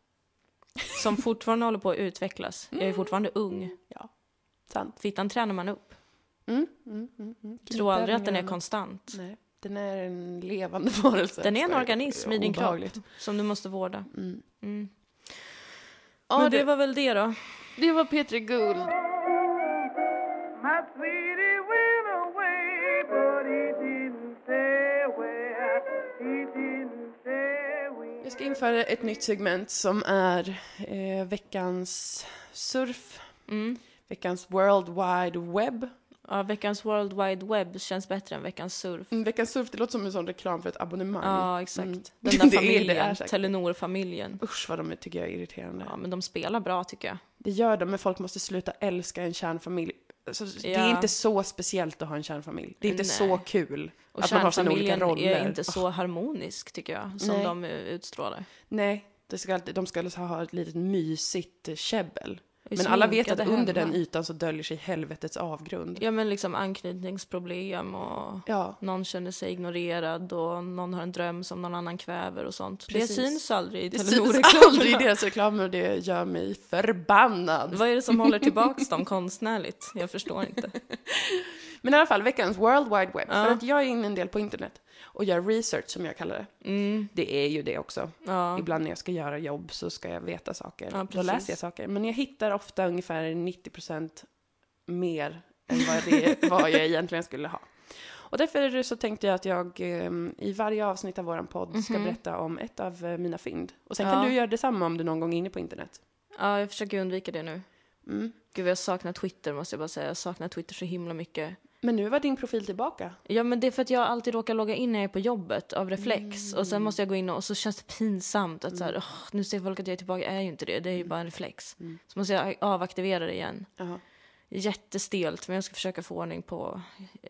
som fortfarande håller på att utvecklas. Jag är fortfarande ung. sant. Fittan tränar man upp. Mm, mm, mm, mm. Tro aldrig att den är konstant. Nej, den är en levande varelse. Den är en organism i din kropp som du måste vårda. Mm. Mm. Ja, Men det, det var väl det då. det var Petri Guld. Jag ska införa ett nytt segment som är eh, veckans surf, Mm. veckans World Wide Web. Ja, veckans World Wide Web känns bättre än veckans surf. Mm, veckans surf, det låter som en sån reklam för ett abonnemang. Ja, exakt. Mm. [laughs] Den där familjen. Telenor-familjen. Usch vad de är, tycker jag är irriterande. Ja, men de spelar bra tycker jag. Det gör de, men folk måste sluta älska en kärnfamilj. Alltså, Det är Ja. inte så speciellt att ha en kärnfamilj. Det är inte Nej. så kul Och att man har sina olika roller. är inte så harmonisk tycker jag, som Nej. de utstrålar. Nej, det ska de ska alltså ha ett litet mysigt käbbel. Men alla vet att under den hemma. ytan så döljer sig helvetets avgrund. Ja, men liksom anknytningsproblem och Ja, någon känner sig ignorerad och någon har en dröm som någon annan kväver och sånt. Precis. Det syns aldrig i det syns aldrig i deras reklamer och det gör mig förbannad. Vad är det som håller tillbaks dem konstnärligt? Jag förstår inte. [laughs] Men i alla fall, veckans World Wide Web. Ja. För att jag är inne en del på internet och gör research som jag kallar det. Mm, Det är ju det också. ja. Ibland när jag ska göra jobb så ska jag veta saker. Ja, Då läser jag saker. Men jag hittar ofta ungefär 90% mer än vad, det, vad jag egentligen skulle ha. Och därför så tänkte jag att jag eh, i varje avsnitt av våran podd ska Mhm. berätta om ett av eh, mina fynd. Och sen Ja. kan du göra detsamma om du någon gång är inne på internet. ja, jag försöker undvika det nu. Mm. Gud, jag saknar Twitter måste jag bara säga. Jag saknar Twitter så himla mycket. Men nu var din profil tillbaka. Ja, men det är för att jag alltid råkar logga in när jag är på jobbet av reflex. Och sen måste jag gå in och, och så känns det pinsamt att så här, "Åh, nu ser folk att jag är tillbaka. Jag är ju inte det, det är ju bara en reflex. Mm. Så måste jag avaktivera det igen. Jaha. Jättestelt, men jag ska försöka få ordning på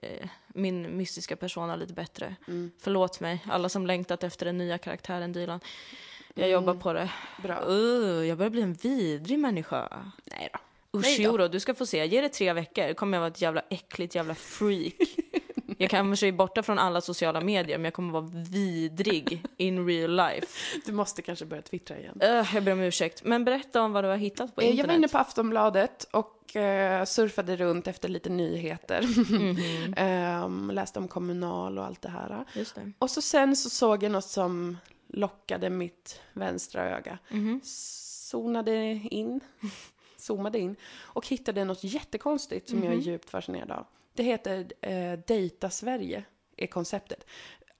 eh, min mystiska persona lite bättre. Mm. Förlåt mig, alla som längtat efter den nya karaktären Dilan. Jag Mm. jobbar på det. Bra. Uh, jag börjar bli en vidrig människa. Nej då. Usch, då. du ska få se. Ge det tre veckor kommer jag vara ett jävla äckligt jävla freak. [laughs] jag kanske är borta från alla sociala medier, men jag kommer vara vidrig in real life. Du måste kanske börja twittra igen. Uh, jag ber om ursäkt. Men berätta om vad du har hittat på Eh, internet. Jag var inne på Aftonbladet och eh, surfade runt efter lite nyheter. Mhm, [laughs] Ehm, läste om kommunal och allt det här. Just det. Och så sen så såg jag något som lockade mitt vänstra öga. Mhm. Zonade in, zoomade in och hittade något jättekonstigt som jag är Mhm. djupt fascinerad av. Det heter eh, Data Sverige, är konceptet.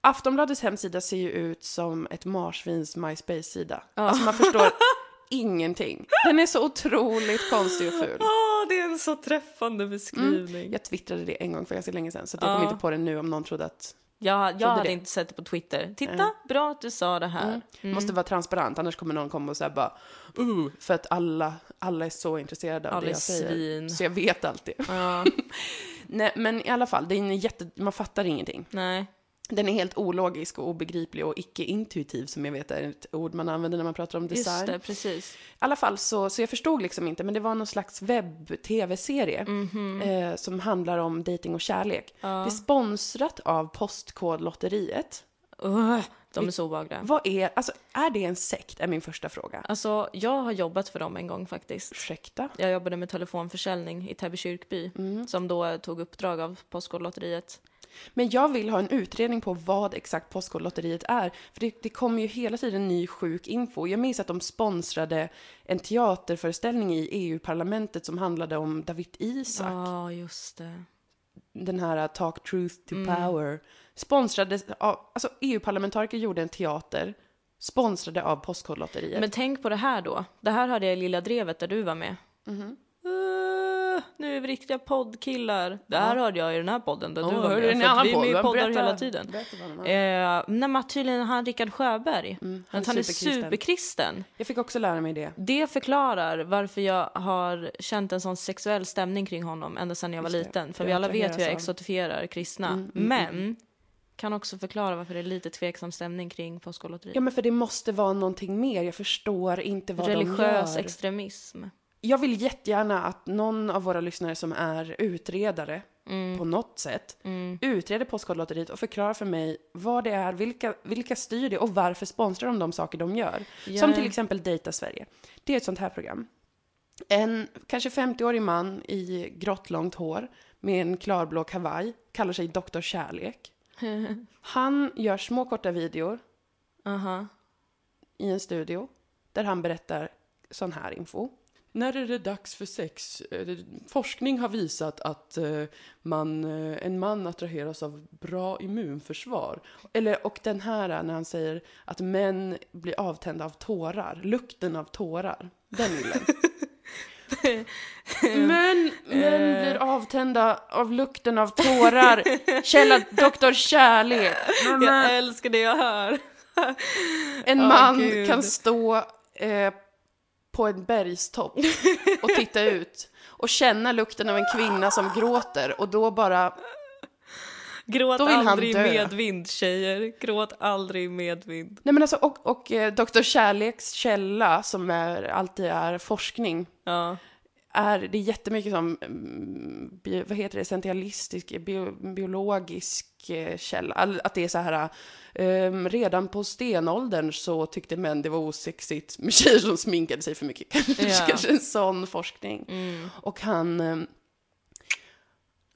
Aftonbladets hemsida ser ju ut som ett marsvins MySpace-sida. Ja. Alltså man förstår [laughs] ingenting. Den är så otroligt konstig och ful. Åh, det är en så träffande beskrivning. Jag twittrade det en gång för ganska länge sedan, så jag Ja. kom inte på det nu om någon trodde att Jag, jag hade det. inte sett det på Twitter. Titta, Nej. bra att du sa det här. Mm. Mm. måste vara transparent, annars kommer någon komma och säga bara uh, för att alla, alla är så intresserade av Alla det jag säger. svin. Så jag vet alltid. Ja, [laughs] Nej, men i alla fall, det är en jätte, man fattar ingenting. nej. Den är helt ologisk och obegriplig och icke-intuitiv som jag vet är ett ord man använder när man pratar om design. Just det, precis. I alla fall så, så jag förstod liksom inte, men det var någon slags webb-tv-serie Mhm. eh, som handlar om dating och kärlek. Ja. Det är sponsrat av Postkodlotteriet. Uh, de är så obehagliga. Vad är, alltså är det en sekt? Är min första fråga. Alltså, jag har jobbat för dem en gång faktiskt. Ursäkta? Jag jobbade med telefonförsäljning i Täby kyrkby, Mm. som då tog uppdrag av Postkodlotteriet. Men jag vill ha en utredning på vad exakt Postkodlotteriet är. För det, det kommer ju hela tiden ny sjuk info. Jag minns att de sponsrade en teaterföreställning i EU-parlamentet som handlade om David Isak. Ja, just det. Den här uh, Talk Truth to Mm. Power. Sponsrades av, alltså EU-parlamentariker gjorde en teater sponsrade av Postkodlotteriet. Men tänk på det här då. Det här hörde jag i Lilla Drevet där du var med. Mhm. Uh, nu är vi riktiga poddkillar. Det här hörde jag i den här podden där du Åh, var med. du en annan vi är podd? med i poddar Berätta. hela tiden. Berätta de. Eh, nej, men tydligen han Rickard Sjöberg. han att han är superkristen. Jag fick också lära mig det. Det förklarar varför jag har känt en sån sexuell stämning kring honom ända sedan jag var Just liten. För Du vi alla vet hur jag av- exotifierar kristna. Mm, Men kan också förklara varför det är lite tveksam stämning kring Påskolotteriet. Ja, men för det måste vara någonting mer. Jag förstår inte vad de Religiös gör. extremism. Jag vill jättegärna att någon av våra lyssnare som är utredare Mm. på något sätt utreder Postkodlotteriet och förklarar för mig vad det är, vilka, vilka styr det och varför sponsrar de de saker de gör. Ja. Som till exempel Data Sverige. Det är ett sånt här program. En kanske 50-årig man i grått långt hår med en klarblå kavaj kallar sig Doktor Kärlek. [laughs] Han gör små korta videor Aha. i en studio där han berättar sån här info. När är det dags för sex? Eh, Forskning har visat att eh, man, eh, en man attraheras av bra immunförsvar. Eller, och den här eh, när han säger att män blir avtända av tårar, lukten av tårar. Den gillen. [laughs] Män, män blir avtända av lukten av tårar. Källa Doktor Kärlek. Jag älskar det jag hör. En man Gud. kan stå eh, på en bergstopp [laughs] och titta ut och känna lukten av en kvinna som gråter och då bara, Gråt Då vill han aldrig i dö. medvind tjejer. Gråt aldrig medvind. nej men alltså och, och eh, Dr. Kärleks källa som är, alltid är forskning Ja. Är det är jättemycket som, mm, bio, vad heter det, essentialistisk, bio, biologisk eh, källa. Att det är så här, ehm, redan på stenåldern så tyckte män det var osexigt med tjejer som sminkade sig för mycket. [laughs] Kanske, kanske en sån forskning. Mm. Och han, ehm,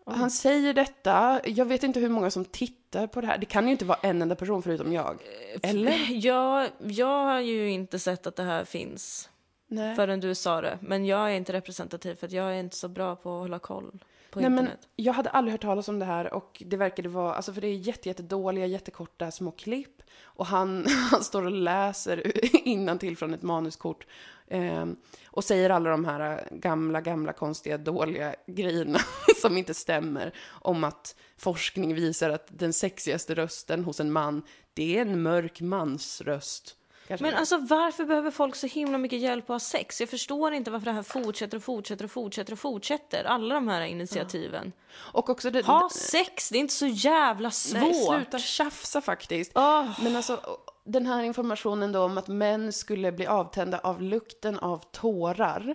han säger detta, jag vet inte hur många som tittar på det här. Det kan ju inte vara en enda person förutom jag. Eller? [laughs] Jag, jag har ju inte sett att det här finns Nej. förrän du sa det. Men jag är inte representativ för att jag är inte så bra på att hålla koll på Nej, men internet. jag hade aldrig hört talas om det här och det verkade vara, alltså för det är jätte, jättedåliga, jättekorta små klipp. Och han, [laughs] han står och läser [laughs] till från ett manuskort. ehm, och säger alla de här gamla, gamla, konstiga, dåliga grejerna [laughs] som inte stämmer. Om att forskning visar att den sexigaste rösten hos en man, det är en mörk mans röst. Kanske Men alltså varför behöver folk så himla mycket hjälp att ha sex? Jag förstår inte varför det här fortsätter och fortsätter och fortsätter och fortsätter. Alla de här initiativen. och också det, Ha sex, det är inte så jävla svårt. Nej, sluta tjafsa faktiskt. Åh. Men alltså, den här informationen då om att män skulle bli avtända av lukten av tårar,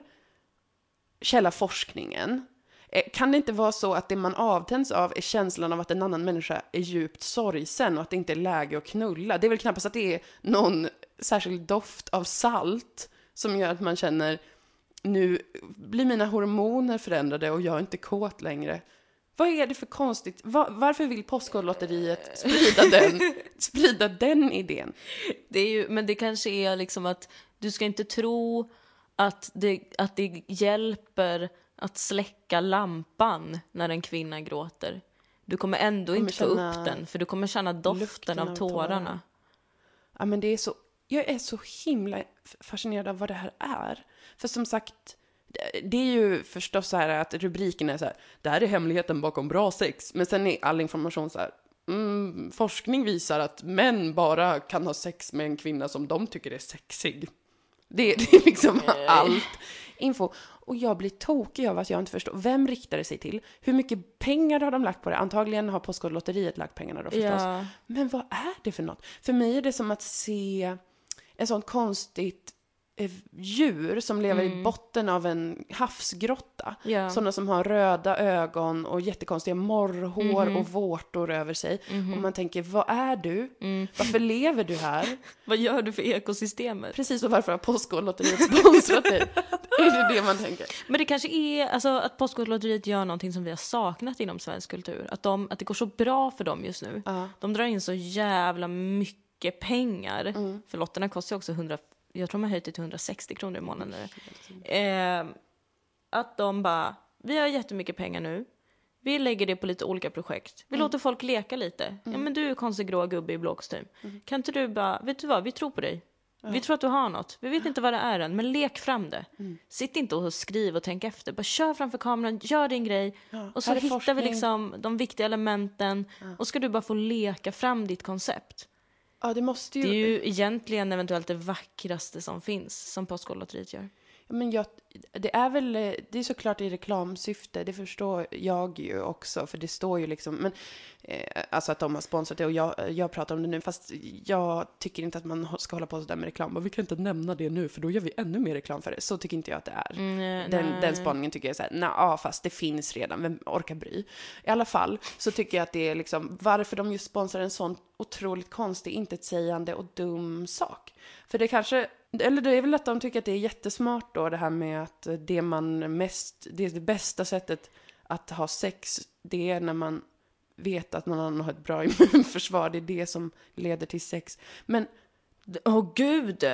källa forskningen. Eh, Kan det inte vara så att det man avtänds av är känslan av att en annan människa är djupt sorgsen och att det inte är läge att knulla? Det är väl knappast att det är någon särskild doft av salt som gör att man känner nu blir mina hormoner förändrade och jag är inte kåt längre. Vad är det för konstigt? Va- varför vill Postkodlotteriet sprida [laughs] den, sprida den idén? Det är ju, men det kanske är liksom att du ska inte tro att det, att det hjälper att släcka lampan när en kvinna gråter. Du kommer ändå Kommer inte få upp den, för du kommer känna doften av av tårarna. tårar. Ja, men det är så, jag är så himla fascinerad av vad det här är. För som sagt, det- är ju förstås så här att rubriken är så här, det här är hemligheten bakom bra sex. Men sen är all information så här, mm, forskning visar att män bara kan ha sex med en kvinna som de tycker är sexig. Det, det är liksom allt info. Och jag blir tokig av att jag inte förstår. Vem riktar det sig till? Hur mycket pengar har de lagt på det? Antagligen har Postkodlotteriet lagt pengarna då förstås. Ja. Men vad är det för något? För mig är det som att se en sån konstigt eh, djur som lever i botten av en havsgrotta. Ja. Sådana som har röda ögon och jättekonstiga morrhår och vårtor över sig. Och man tänker, vad är du? Varför lever du här? [laughs] Vad gör du för ekosystemet? Precis, och varför har Postkodlotteriet sponsrat dig? [laughs] är det det man tänker? Men det kanske är alltså, att Postkodlotteriet gör någonting som vi har saknat inom svensk kultur. Att, de, att det går så bra för dem just nu. Ja. De drar in så jävla mycket pengar. Mm. För lotterna kostar ju också 100, jag tror de har höjt det till 160 kronor i månaden. Eh, att de bara, vi har jättemycket pengar nu. Vi lägger det på lite olika projekt. Vi låter folk leka lite. Ja men du är konstig grå gubbe i blå kostym. Kan inte du bara, vet du vad, vi tror på dig. Vi tror att du har något. Vi vet inte vad det är än, men lek fram det. Mm. Sitt inte och skriv och tänk efter. Bara kör framför kameran, gör din grej. och så hittar vi forskning. liksom de viktiga elementen. Och ska du bara få leka fram ditt koncept. Ja, det måste ju... Det är ju egentligen eventuellt det vackraste som finns, som Postkodlotteriet gör. Men jag, det är väl, det är såklart i reklamsyfte, det förstår jag ju också, för det står ju liksom, men eh, alltså att de har sponsrat det och jag, jag pratar om det nu, fast jag tycker inte att man ska hålla på sådär med reklam, och vi kan inte nämna det nu, för då gör vi ännu mer reklam för det. Så tycker inte jag att det är. Mm, den, nej. den spaningen tycker jag är såhär, nej, ja, fast det finns redan, vem orkar bry? I alla fall så tycker jag att det är liksom, varför de just sponsrar en sån otroligt konstig, intetsägande och dum sak. För det kanske, eller det är väl att de tycker att det är jättesmart då det här med att det man mest, det det bästa sättet att ha sex, det är när man vet att någon annan har ett bra [laughs] immunförsvar, det är det som leder till sex. Men Åh gud!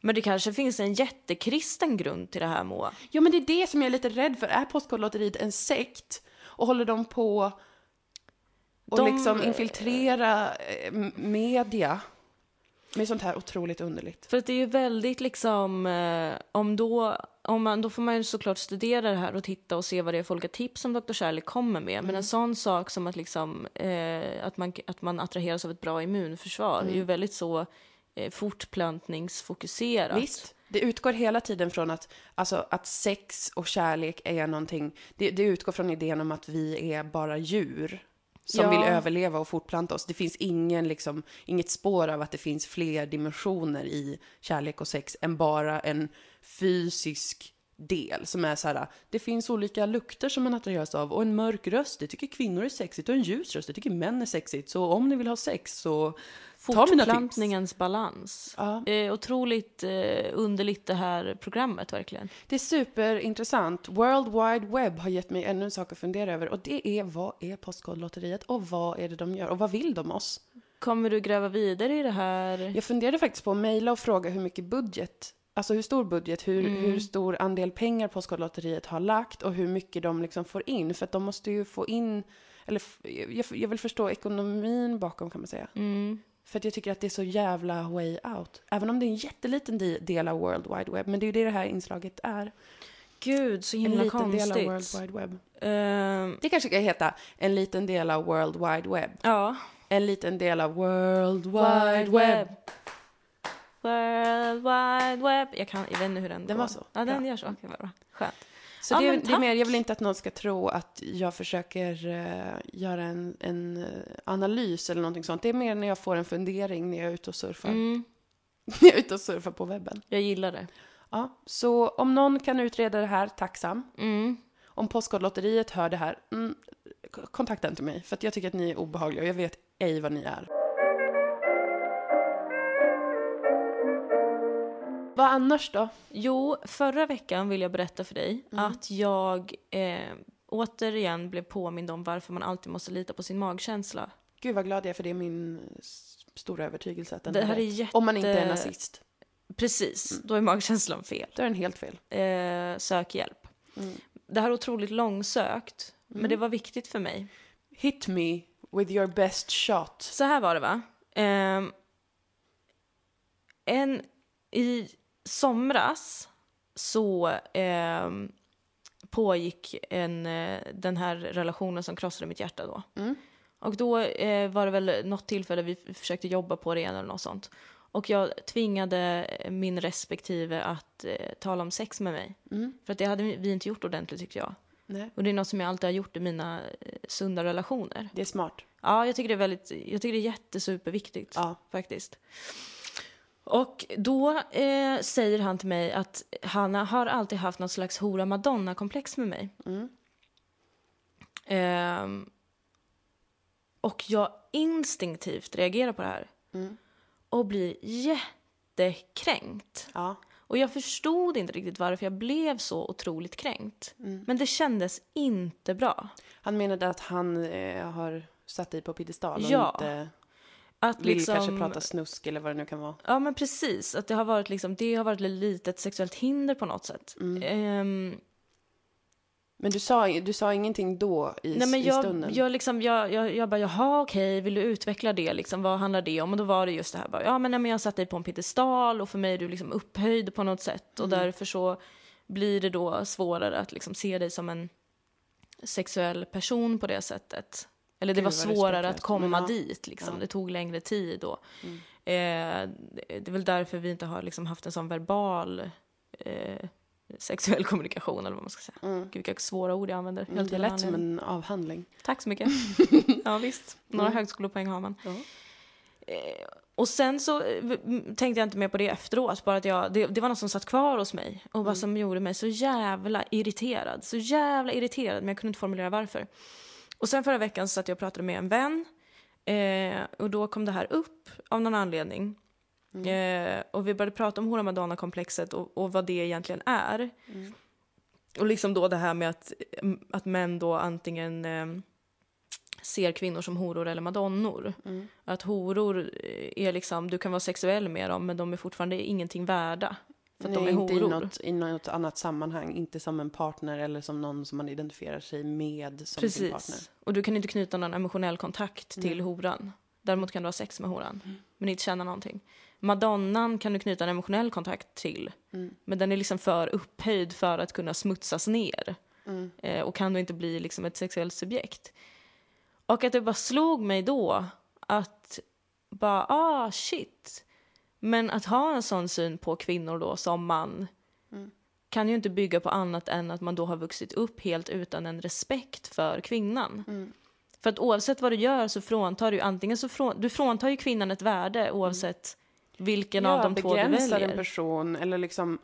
Men det kanske finns en jättekristen grund till det här Moa. Ja, men det är det som jag är lite rädd för. Är Postkodlotteriet en sekt? Och håller de på och De- liksom infiltrera eh, media med sånt här otroligt underligt? För att det är ju väldigt liksom, eh, om då, om man, då får man ju såklart studera det här och titta och se vad det är för olika tips som Dr. Kärlek kommer med. Men en sån sak som att liksom, eh, att man, att man attraheras av ett bra immunförsvar är ju väldigt så eh, fortplantningsfokuserat. Visst, det utgår hela tiden från att, alltså, att sex och kärlek är någonting, det, det utgår från idén om att vi är bara djur som Ja. vill överleva och fortplanta oss. Det finns ingen, liksom, inget spår av att det finns fler dimensioner i kärlek och sex än bara en fysisk del som är så här, det finns olika lukter som man attraheras av och en mörk röst, det tycker kvinnor är sexigt och en ljus röst, det tycker män är sexigt. Så om ni vill ha sex så. Fortplantningens balans. Ja. Eh, otroligt eh, underligt det här programmet verkligen. Det är superintressant. World Wide Web har gett mig ännu en sak att fundera över och det är vad är Postkodlotteriet och vad är det de gör och vad vill de oss? Kommer du gräva vidare i det här? Jag funderade faktiskt på att mejla och fråga hur mycket budget, alltså hur stor budget, hur, hur stor andel pengar Postkodlotteriet har lagt och hur mycket de liksom får in. För att de måste ju få in, eller jag vill förstå ekonomin bakom kan man säga. Mm. För att jag tycker att det är så jävla way out. Även om det är en jätteliten del av World Wide Web, men det är ju det det här inslaget är. Gud, så En himla liten del av World konstigt. Wide Web. Ehm, Det kanske ska heta en liten del av World Wide Web. ja. En liten del av World Wide Web. World Wide Web. Jag, kan, jag vet inte hur den Den går. var så? Ja, den Bra. gör så. Okej, vad bra. Skönt. Så Ja, det, är- det är mer, jag vill inte att någon ska tro att jag försöker eh, göra en, en eh, analys eller någonting sånt. Det är mer när jag får en fundering när jag är ute och surfar. Mm, [laughs] när jag är ute och surfar på webben. jag gillar det. Ja, så om någon kan utreda det här, tacksam. Mm. Om Postkodlotteriet hör det här, mm, kontakta inte mig. För att jag tycker att ni är obehagliga och jag vet ej vad ni är. Vad annars då? Jo, förra veckan vill jag berätta för dig Mm. att jag eh, återigen blev påmind om varför man alltid måste lita på sin magkänsla. Gud vad glad jag är för det är min stora övertygelse att den Det är här är rätt. jätte- Om man inte är nazist. Precis, Mm. då är magkänslan fel. Då är den helt fel. Eh, sök hjälp. Mm. Det här är otroligt långsökt, men det var viktigt för mig. Hit me with your best shot. Så här var det va? Ehm, en, I somras så ehm, pågick en, eh, den här relationen som krossade mitt hjärta då. Mm. Och då eh, var det väl något tillfälle vi försökte jobba på det igen eller något sånt. Och jag tvingade min respektive att eh, tala om sex med mig. Mm. För att det hade vi inte gjort ordentligt tyckte jag. Nej, Och det är något som jag alltid har gjort i mina eh, sunda relationer. det är smart. Ja, jag tycker det är väldigt, jag tycker det är jättesuperviktigt Ja. faktiskt. Och då eh, säger han till mig att han har alltid haft något slags hora madonna-komplex med mig. Mm. Ehm, och jag instinktivt reagerar på det här. Mm. Och blir jättekränkt. Ja. Och jag förstod inte riktigt varför jag blev så otroligt kränkt. Mm. Men det kändes inte bra. Han menade att han eh, har satt dig på piedestal och Ja, inte Att vill liksom, kanske prata snusk eller vad det nu kan vara. Ja men precis, att det har varit liksom, det har varit ett litet sexuellt hinder på något sätt. Mm. Ehm, Men du sa, du sa ingenting då i, Nej, men i jag, stunden? jag, liksom, jag, jag, jag bara, jaha okej, vill du utveckla det? Liksom, vad handlar det om? Och då var det just det här, bara, ja men, nej, men jag satt dig på en piedestal och för mig är du liksom upphöjd på något sätt och därför så blir det då svårare att liksom se dig som en sexuell person på det sättet. Eller det Gud, var svårare att komma ja. dit, liksom. Ja. Mm. det tog längre tid då. Eh, det är väl därför vi inte har liksom haft en sån verbal eh, sexuell kommunikation eller vad man ska säga. Gud vilka svåra ord jag använder. Mm, Helt det lät som en avhandling. Tack så mycket. [laughs] ja visst, några Mm. högskolepoäng har man. Ja. Eh, och sen så eh, tänkte jag inte mer på det efteråt, bara att jag, det, det var något som satt kvar hos mig och Mm. vad som gjorde mig så jävla irriterad. Så jävla irriterad, men jag kunde inte formulera varför. Och sen förra veckan så satt jag och pratade med en vän eh, och då kom det här upp av någon anledning. Eh, och vi började prata om hora madonna-komplexet och, och vad det egentligen är. Och liksom då det här med att, att män då antingen eh, ser kvinnor som horor eller madonnor. Att horor är liksom, du kan vara sexuell med dem men de är fortfarande ingenting värda. För att Nej, de är inte i något, i något annat sammanhang. Inte som en partner eller som någon som man identifierar sig med som sin partner. Precis. Och du kan inte knyta någon emotionell kontakt till horan. Däremot kan du ha sex med horan, Mm. men inte känna någonting. Madonnan kan du knyta en emotionell kontakt till, Mm. men den är liksom för upphöjd för att kunna smutsas ner. Mm. Eh, och kan då inte bli liksom ett sexuellt subjekt. Och att det bara slog mig då att bara, ah shit. Men att ha en sån syn på kvinnor då som man kan ju inte bygga på annat än att man då har vuxit upp helt utan en respekt för kvinnan. För att oavsett vad du gör så fråntar du antingen så från, du fråntar ju kvinnan ett värde oavsett vilken av de två du begränsar väljer. en person eller liksom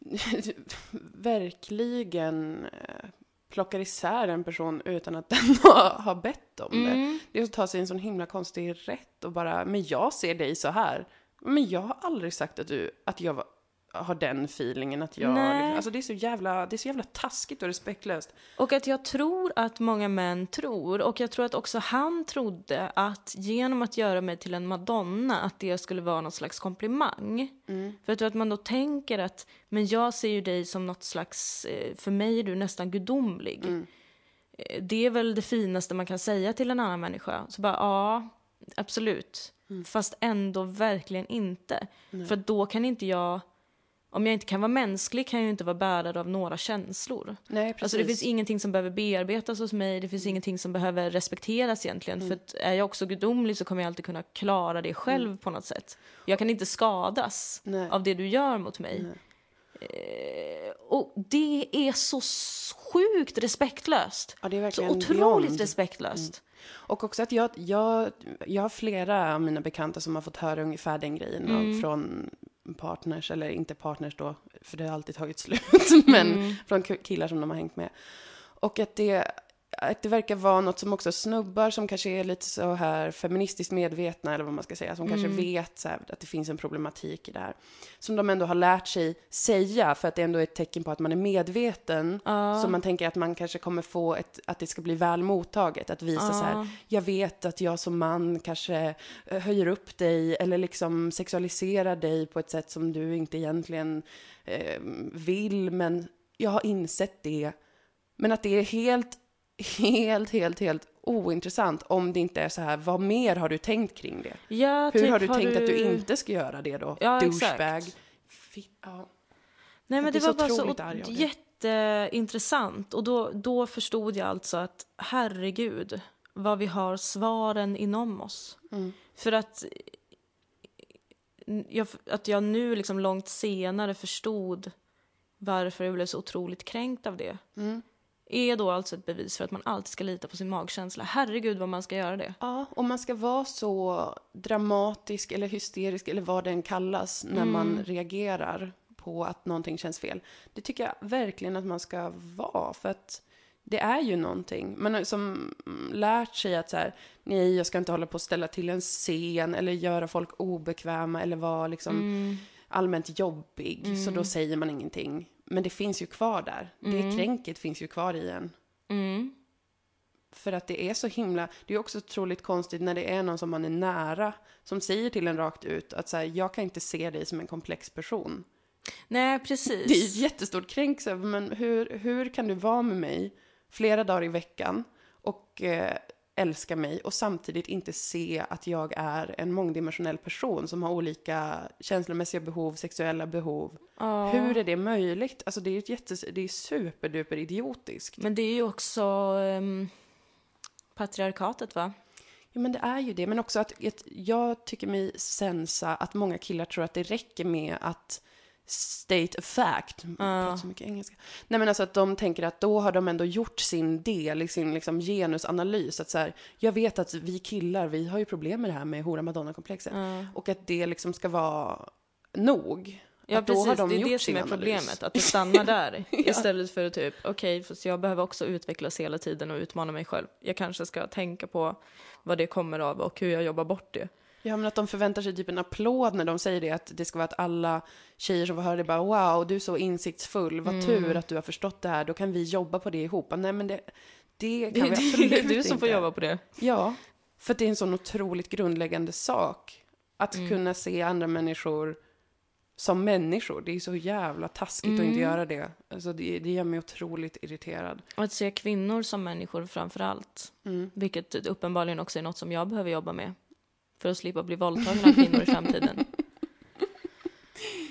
[laughs] verkligen eh, plockar isär en person utan att den [laughs] har, har bett om Mm. det. Det är att ta sig en sån himla konstig rätt och bara, men jag ser dig så här. Men jag har aldrig sagt att, du, att jag var, har den feelingen att jag... Nej. Alltså det är, så jävla, det är så jävla taskigt och respektlöst. Och att jag tror att många män tror, och jag tror att också han trodde att genom att göra mig till en madonna, att det skulle vara någon slags komplimang. För jag tror att man då tänker att, men jag ser ju dig som något slags, eh, för mig är du nästan gudomlig. Eh, Det är väl det finaste man kan säga till en annan människa. Så bara, ja, absolut. Fast ändå verkligen inte. För att då kan inte jag, om jag inte kan vara mänsklig kan jag inte vara bärare av några känslor. Nej, precis. Alltså det finns ingenting som behöver bearbetas hos mig, det finns ingenting som behöver respekteras egentligen. För att är jag också gudomlig så kommer jag alltid kunna klara det själv på något sätt. Jag kan inte skadas Nej. av det du gör mot mig. Eh, och det är så sjukt respektlöst. Ja, det är Så otroligt beyond. respektlöst. Och också att jag, jag, jag har flera av mina bekanta som har fått höra ungefär den grejen Mm. av, från partners, eller inte partners då, för det har alltid tagit [laughs] slut, men Mm. från killar som de har hängt med. Och att det, att det verkar vara något som också snubbar som kanske är lite så här feministiskt medvetna, eller vad man ska säga, som Mm. kanske vet så här, att det finns en problematik i det här. Som de ändå har lärt sig säga, för att det ändå är ett tecken på att man är medveten. Så man tänker att man kanske kommer få ett, att det ska bli väl mottaget, att visa så här, jag vet att jag som man kanske eh, höjer upp dig eller liksom sexualiserar dig på ett sätt som du inte egentligen eh, vill, men jag har insett det. Men att det är helt, helt, helt, helt ointressant om det inte är så här, vad mer har du tänkt kring det? Ja, Hur typ, har du tänkt att du inte ska göra det då? Ja, Douchebag. exakt. Fi- ja. Nej men det var bara så jätteintressant. Och då, då förstod jag alltså att herregud vad vi har svaren inom oss. Mm. För att jag, att jag nu liksom långt senare förstod varför jag blev så otroligt kränkt av det. Mm. Är då alltså ett bevis för att man alltid ska lita på sin magkänsla. Herregud vad man ska göra det. Ja, och man ska vara så dramatisk eller hysterisk eller vad den kallas när Mm. man reagerar på att någonting känns fel. Det tycker jag verkligen att man ska vara för att det är ju någonting. Man har som mm, lärt sig att så här, nej, jag ska inte hålla på att ställa till en scen eller göra folk obekväma eller vara liksom Mm. allmänt jobbig. Så då säger man ingenting. Men det finns ju kvar där. Det kränket finns ju kvar i en. Mm. För att det är så himla, det är också otroligt konstigt när det är någon som man är nära, som säger till en rakt ut att så här, jag kan inte se dig som en komplex person. Nej, precis. Det är ett jättestort kränk, så här, men hur, hur kan du vara med mig flera dagar i veckan och eh, älska mig och samtidigt inte se att jag är en mångdimensionell person som har olika känslomässiga behov, sexuella behov. Ja. Hur är det möjligt? Alltså det är ju jättes, det är superduper idiotiskt. Men det är ju också ehm, patriarkatet, va? Ja, men det är ju det. Men också att att jag tycker mig sensa att många killar tror att det räcker med att state a fact. Pratar så mycket engelska. Nej, men alltså att de tänker att då har de ändå gjort sin del i sin liksom, genusanalys. Att så här, jag vet att vi killar, vi har ju problem med det här med hora madonna-komplexet. Och att det liksom ska vara nog. Ja, precis. de det är det som är analys. problemet. Att det stannar där. [laughs] Istället för att typ, okej, fast jag behöver också utvecklas hela tiden och utmana mig själv. Jag kanske ska tänka på vad det kommer av och hur jag jobbar bort det. Ja, men att de förväntar sig typ en applåd när de säger det. Att det ska vara att alla tjejer som får höra det bara wow, du är så insiktsfull, vad tur att du har förstått det här, då kan vi jobba på det ihop. Nej, men det, det kan Det, vi absolut det är du inte. som får jobba på det. Ja, för att det är en sån otroligt grundläggande sak. Att Mm. kunna se andra människor som människor. Det är så jävla taskigt att Mm. inte göra det. Alltså det, det gör mig otroligt irriterad. Och att se kvinnor som människor framför allt. Vilket uppenbarligen också är något som jag behöver jobba med. För att slippa bli våldtagen av kvinnor i framtiden. [laughs]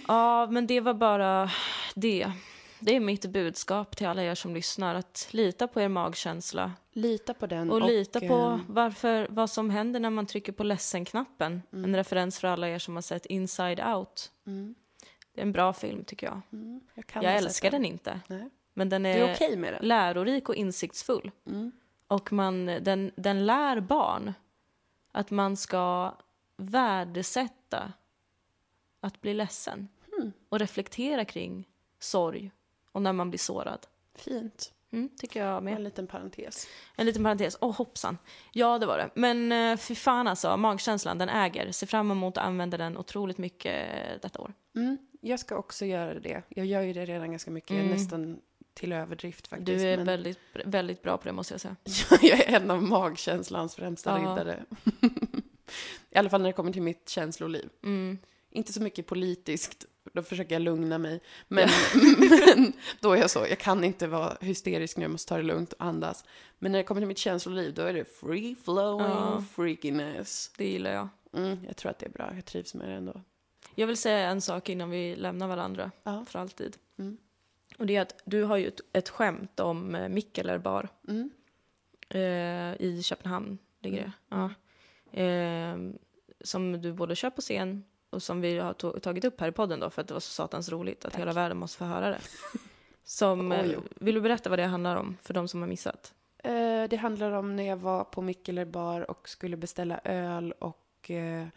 Ja, men det var bara det. Det är mitt budskap till alla er som lyssnar. Att lita på er magkänsla. Lita på den. Och lita på eh, varför, vad som händer när man trycker på ledsen-knappen. Mm. En referens för alla er som har sett Inside Out. Det är en bra film tycker jag. jag kan Jag sett älskar den inte. Nej. Men den är, är den? lärorik och insiktsfull. Mm. Och man, den, den lär barn att man ska värdesätta att bli ledsen. Hmm. Och reflektera kring sorg och när man blir sårad. Fint. Mm, tycker jag med. En liten parentes. En liten parentes. Åh, hoppsan. Ja, det var det. Men uh, fy fan alltså, magkänslan, den äger. Ser fram emot att använda den otroligt mycket eh, detta år. Mm, jag ska också göra det. Jag gör ju det redan ganska mycket, nästan till överdrift faktiskt. Du är men väldigt, väldigt bra på det måste jag säga. [laughs] jag är en av magkänslans främsta Ja. riddare. [laughs] I alla fall när det kommer till mitt känsloliv. Mm. Inte så mycket politiskt, då försöker jag lugna mig. Men, [laughs] men då är jag så, jag kan inte vara hysterisk nu, jag måste ta det lugnt och andas. Men när det kommer till mitt känsloliv, då är det free flowing Ja. freakiness. Det gillar jag. Mm, jag tror att det är bra, jag trivs med det ändå. Jag vill säga en sak innan vi lämnar varandra Ja. för alltid. Mm. Och det är att du har ju ett, ett skämt om eh, Mikkeler Mm. eh, i Köpenhamn. Ligger det. Ja. Eh, som du både kör på scen och som vi har to- tagit upp här i podden då för att det var så satans roligt att hela världen måste få höra det. Som, [laughs] eh, oj. vill du berätta vad det handlar om för de som har missat? Eh, det handlar om när jag var på Mikkeler bar och skulle beställa öl och eh,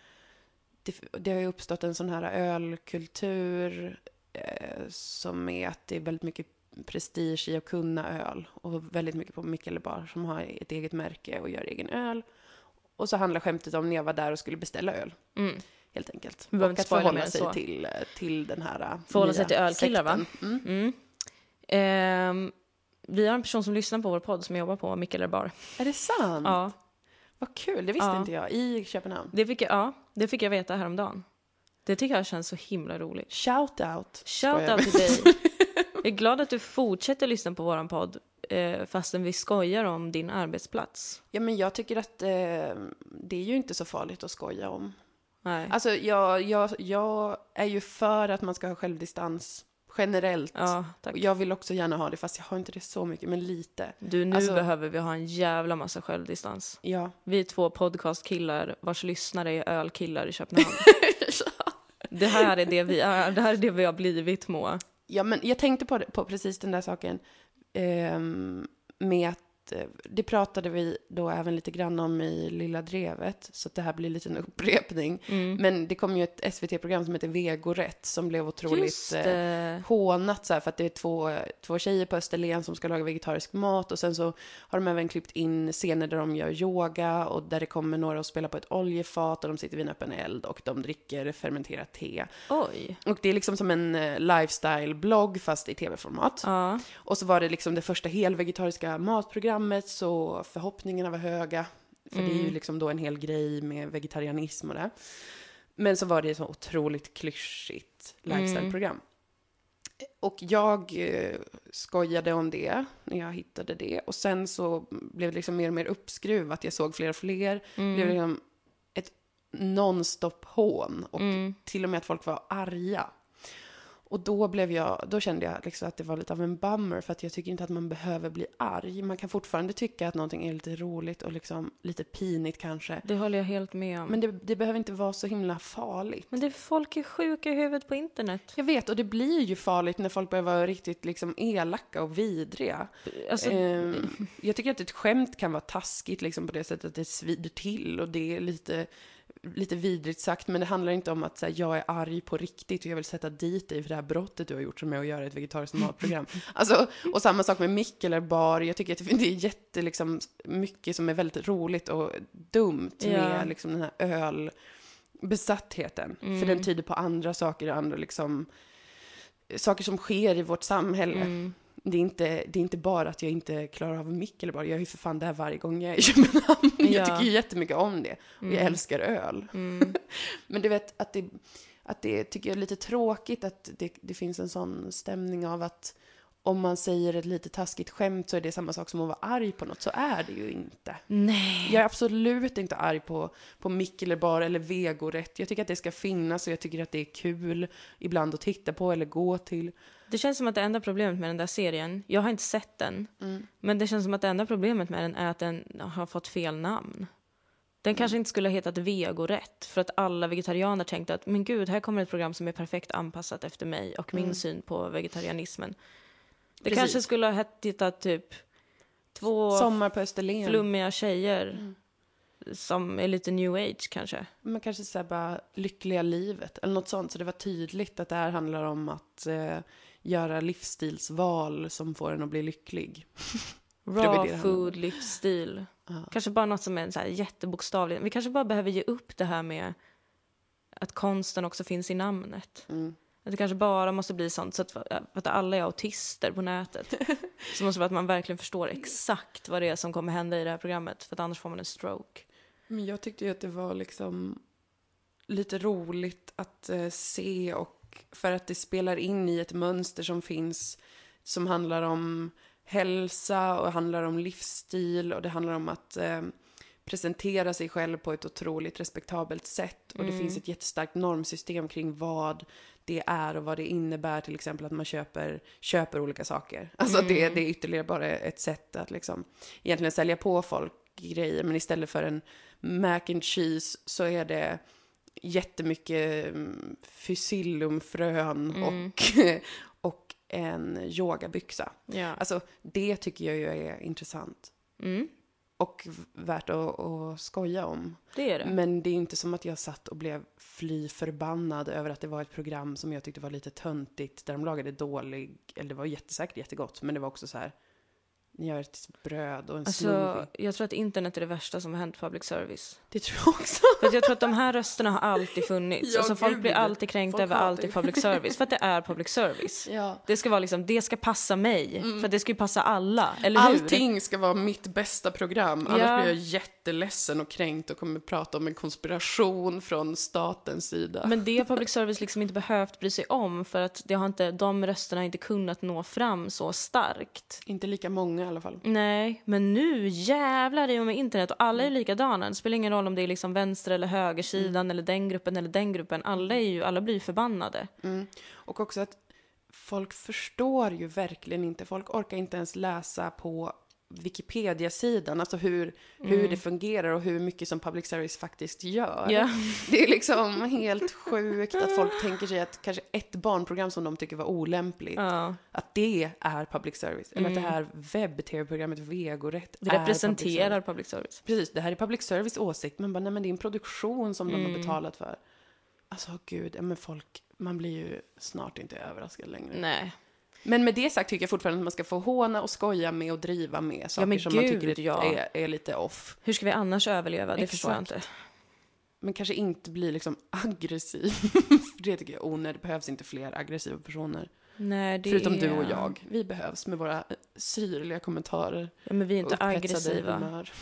det, det har ju uppstått en sån här ölkultur eh, som är att det är väldigt mycket prestige i att kunna öl och väldigt mycket på Mikkeler bar som har ett eget märke och gör egen öl. Och så handlar skämtet om när jag var där och skulle beställa öl, Mm. helt enkelt. Och att förhålla sig så. till, eh, till den här eh, Förhålla sig till ölkillar, va? Mm. Mm. Ehm, vi har en person som lyssnar på vår podd som jobbar på Mikkeler bar. Är det sant? Ja, Vad kul, det visste Ja. inte jag. I Köpenhamn. det fick, jag, ja, det fick jag veta häromdagen. Det tycker jag känns så himla roligt. Shout out. Shout out till dig. [laughs] Jag är glad att du fortsätter lyssna på våran podd eh, fastän vi skojar om din arbetsplats. Ja, men jag tycker att eh, det är ju inte så farligt att skoja om. Nej. Alltså, jag, jag, jag är ju för att man ska ha självdistans generellt. Ja, tack. Jag vill också gärna ha det, fast jag har inte det så mycket, men lite. Du, nu Alltså- behöver vi ha en jävla massa självdistans. Ja. Vi är två podcastkillar vars lyssnare är ölkillar i Köpenhamn. [laughs] det här är det vi är. Det här är det vi har blivit, Moa. ja, men jag tänkte på, på precis den där saken eh, med att det pratade vi då även lite grann om i Lilla Drevet, så det här blir lite en [laughs] upprepning. Mm. Men det kom ju ett SVT-program som heter Vegorätt som blev otroligt eh, hånat så här, för att det är två, två tjejer på Österlen som ska laga vegetarisk mat och sen så har de även klippt in scener där de gör yoga och där det kommer några och spelar på ett oljefat och de sitter vid en öppen eld och de dricker fermenterat te. Oj. Och det är liksom som en eh, lifestyle-blogg fast i tv-format. Ja. Och så var det liksom det första helvegetariska matprogrammet så förhoppningarna var höga. För det är ju Mm. liksom då en hel grej med vegetarianism och det. Men så var det så otroligt klyschigt Mm. lifestyle-program. Och jag eh, skojade om det när jag hittade det. Och sen så blev det liksom mer och mer uppskruvat. Jag såg fler och fler. Det blev liksom ett nonstop hån. Och till och med att folk var arga. Och då, blev jag, då kände jag liksom att det var lite av en bummer. För att jag tycker inte att man behöver bli arg. Man kan fortfarande tycka att någonting är lite roligt och liksom lite pinigt kanske. Det håller jag helt med om. Men det, det behöver inte vara så himla farligt. Men det är folk är sjuka i huvudet på internet. Jag vet, och det blir ju farligt när folk börjar vara riktigt liksom elaka och vidriga. Alltså, Ehm, [laughs] jag tycker att ett skämt kan vara taskigt liksom på det sättet att det svider till och det är lite, lite vidrigt sagt. Men det handlar inte om att så här, jag är arg på riktigt och jag vill sätta dit dig för det här brottet du har gjort som är att göra ett vegetariskt matprogram. [laughs] Alltså, och samma sak med mick eller bar. Jag tycker att det är jätte, liksom, mycket som är väldigt roligt och dumt Ja. med liksom, den här ölbesattheten. För den tyder på andra saker, andra liksom, saker som sker i vårt samhälle. Det, är inte, det är inte bara att jag inte klarar av mick eller bara, jag gör ju för fan det här varje gång jag är i [laughs] Köpenhamn. Jag Ja. tycker ju jättemycket om det. Och jag älskar öl. [laughs] Men du vet att det, att det tycker jag är lite tråkigt att det, det finns en sån stämning av att om man säger ett lite taskigt skämt så är det samma sak som att vara arg på något. Så är det ju inte. nej. Jag är absolut inte arg på, på mick eller bar eller vegorätt. Jag tycker att det ska finnas och jag tycker att det är kul ibland att titta på eller gå till. Det känns som att det enda problemet med den där serien, jag har inte sett den, men det känns som att det enda problemet med den är att den har fått fel namn. Den kanske inte skulle ha hetat Vegorätt för att alla vegetarianer tänkte att men gud, här kommer ett program som är perfekt anpassat efter mig och min syn på vegetarianismen. Det Precis. kanske skulle ha hetat typ två Sommar på Österlen. flummiga tjejer som är lite new age kanske. Men kanske så här bara lyckliga livet eller något sånt. Så det var tydligt att det här handlar om att eh, göra livsstilsval som får en att bli lycklig. [laughs] var det det Raw food, livsstil. Kanske bara något som är så här jättebokstavligt. Vi kanske bara behöver ge upp det här med att konsten också finns i namnet. Mm. Att det kanske bara måste bli sånt så att, att alla är autister på nätet. [laughs] så måste det vara att man verkligen förstår exakt vad det är som kommer hända i det här programmet. För att annars får man en stroke. Men jag tyckte ju att det var liksom lite roligt att eh, se och för att det spelar in i ett mönster som finns som handlar om hälsa och handlar om livsstil och det handlar om att eh, presentera sig själv på ett otroligt respektabelt sätt. Och det finns ett jättestarkt normsystem kring vad det är och vad det innebär, till exempel att man köper, köper olika saker. [laughs] Alltså att det, det är ytterligare bara ett sätt att liksom egentligen sälja på folk grejer, men istället för en mac and cheese så är det jättemycket mm, fycillumfrön och, [laughs] och en yogabyxa. Ja. Alltså det tycker jag ju är intressant. Mm, Och värt att, att skoja om. det är det. Men det är inte som att jag satt och blev fly förbannad över att det var ett program som jag tyckte var lite töntigt. Där de lagade dålig, eller det var jättesäkert jättegott, men det var också så här. Ni gör ett bröd och en Alltså, smoothie. jag tror att internet är det värsta som har hänt public service. Det tror jag också. För att jag tror att de här rösterna har alltid funnits. Ja, alltså, folk blir alltid kränkta Folk över allt i public service. För att det är public service. [laughs] Ja. Det ska vara liksom, det ska passa mig. För det ska ju passa alla, eller hur? Allting ska vara mitt bästa program. Annars Ja. blir jag jätteledsen och kränkt och kommer prata om en konspiration från statens sida. Men det har public service liksom inte behövt bry sig om för att det har inte, de rösterna har inte kunnat nå fram så starkt. Inte lika många i alla fall. Nej, men nu jävlar i och med internet och alla är likadana. Det spelar ingen roll om det är liksom vänster eller högersidan eller den gruppen eller den gruppen. Alla, är ju, alla blir ju förbannade. Och också att folk förstår ju verkligen inte. Folk orkar inte ens läsa på Wikipedia-sidan, alltså hur, hur det fungerar och hur mycket som public service faktiskt gör. Ja. [laughs] Det är liksom helt sjukt att folk tänker sig att kanske ett barnprogram som de tycker var olämpligt, Ja. att det är public service. Eller att det här webb-tv-programmet Vegorätt Det representerar public public service. service. Precis, det här är public service åsikt, men bara, nej men det är en produktion som de Mm. har betalat för. Alltså gud, men folk, man blir ju snart inte överraskad längre. Nej. Men med det sagt tycker jag fortfarande att man ska få håna och skoja med och driva med saker men som man gud, tycker ja. är, är lite off. Hur ska vi annars överleva? Det förstår jag Exakt. inte. Men kanske inte bli liksom aggressiv. För [laughs] det tycker jag är onödigt. Det behövs inte fler aggressiva personer. Nej, det Förutom är... du och jag. Vi behövs med våra syrliga kommentarer. Ja, men vi är inte aggressiva. [laughs]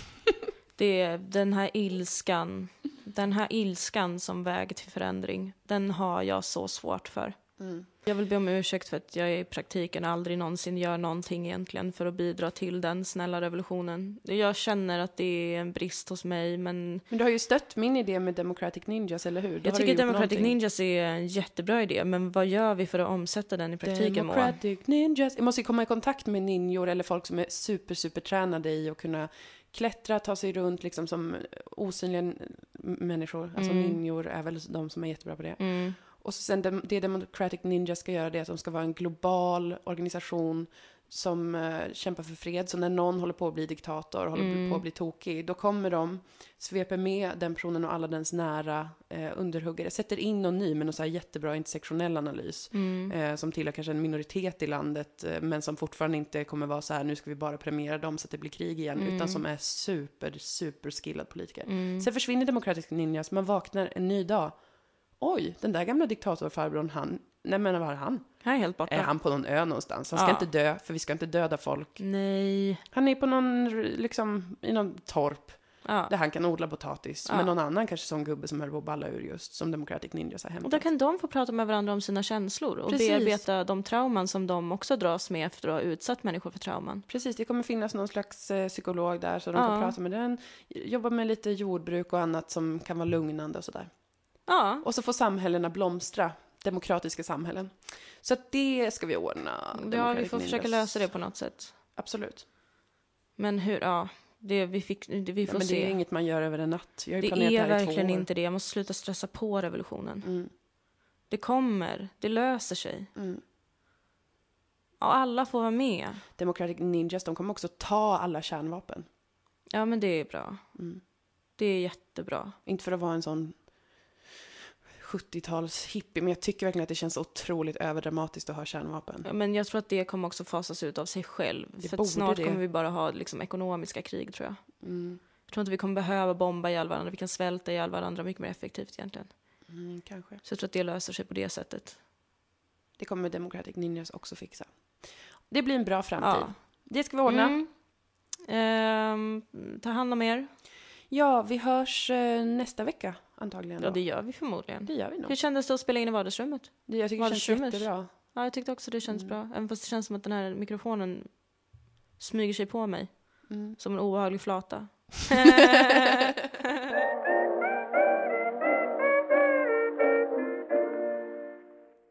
Det är den här ilskan, den här ilskan som väg till förändring, den har jag så svårt för. Mm. Jag vill be om ursäkt för att jag i praktiken aldrig någonsin gör någonting egentligen för att bidra till den snälla revolutionen. Jag känner att det är en brist hos mig, men Men du har ju stött min idé med Democratic Ninjas, eller hur? Då jag tycker Democratic någonting. Ninjas är en jättebra idé. Men vad gör vi för att omsätta den i praktiken, Moa? Democratic Ninjas. Jag måste ju komma i kontakt med ninjor eller folk som är super, super tränade i att kunna klättra, ta sig runt liksom som osynliga människor. Alltså Mm. ninjor är väl de som är jättebra på det. Mm. Och så sen det Democratic Ninjas ska göra det är att de ska vara en global organisation som eh, kämpar för fred. Så när någon håller på att bli diktator, håller Mm. på att bli tokig, då kommer de, sveper med den personen och alla dens nära eh, underhuggare, sätter in någon ny med någon så här jättebra intersektionell analys. Mm. Eh, som tillhör kanske en minoritet i landet, eh, men som fortfarande inte kommer vara så här, nu ska vi bara premiera dem så att det blir krig igen, Mm. utan som är super, super skillad politiker. Mm. Sen försvinner Democratic Ninjas, man vaknar en ny dag. Oj, den där gamla diktatorfarbrorn, han, nej men var är han? Han är helt borta. Är han på någon ö någonstans? Han ska Ja. inte dö, för vi ska inte döda folk. Nej. Han är på någon, liksom, i någon torp, Ja. där han kan odla potatis. Ja. Men någon annan kanske sån gubbe som höll på att balla ur just, som Democratic Ninjas har Och hämtat. då kan de få prata med varandra om sina känslor och Precis. bearbeta de trauman som de också dras med efter att ha utsatt människor för trauman. Precis, det kommer finnas någon slags eh, psykolog där, så de Ja. kan prata med den. Jobba med lite jordbruk och annat som kan vara lugnande och sådär. Ja, Och så får samhällena blomstra, demokratiska samhällen. Så att det ska vi ordna. ja vi får försöka lösa det på något sätt. Absolut. Men hur, ja, det, vi, fick, det, vi Ja, får men det är se. inget man gör över en natt. Jag har Det är verkligen inte det. Jag måste sluta stressa på revolutionen. Mm, Det kommer, det löser sig. mm. Och alla får vara med. Democratic Ninjas, de kommer också ta alla kärnvapen. Ja, men det är bra. Mm. Det är jättebra. Inte för att vara en sån 70-tals hippie, men jag tycker verkligen att det känns otroligt överdramatiskt att ha kärnvapen. Ja, Men jag tror att det kommer också fasas ut av sig själv. Det för snart det. kommer vi bara ha liksom, ekonomiska krig, tror jag. Mm, Jag tror inte vi kommer behöva bomba ihjäl varandra. Vi kan svälta ihjäl varandra mycket mer effektivt egentligen. mm, kanske. Så jag tror att det löser sig på det sättet. Det kommer Democratic Ninjas också fixa. Det blir en bra framtid. Ja. Det ska vi ordna. Mm. Ehm, ta hand om er. Ja, vi hörs eh, nästa vecka antagligen. Ja, Då. det gör vi förmodligen. det gör vi nog. Hur kändes det att spela in i vardagsrummet? Det, jag tycker det känns jättebra. Ja, jag tyckte också det känns Mm. bra. Även fast det känns som att den här mikrofonen smyger sig på mig. Mm. Som en obehaglig flata. [laughs] [laughs]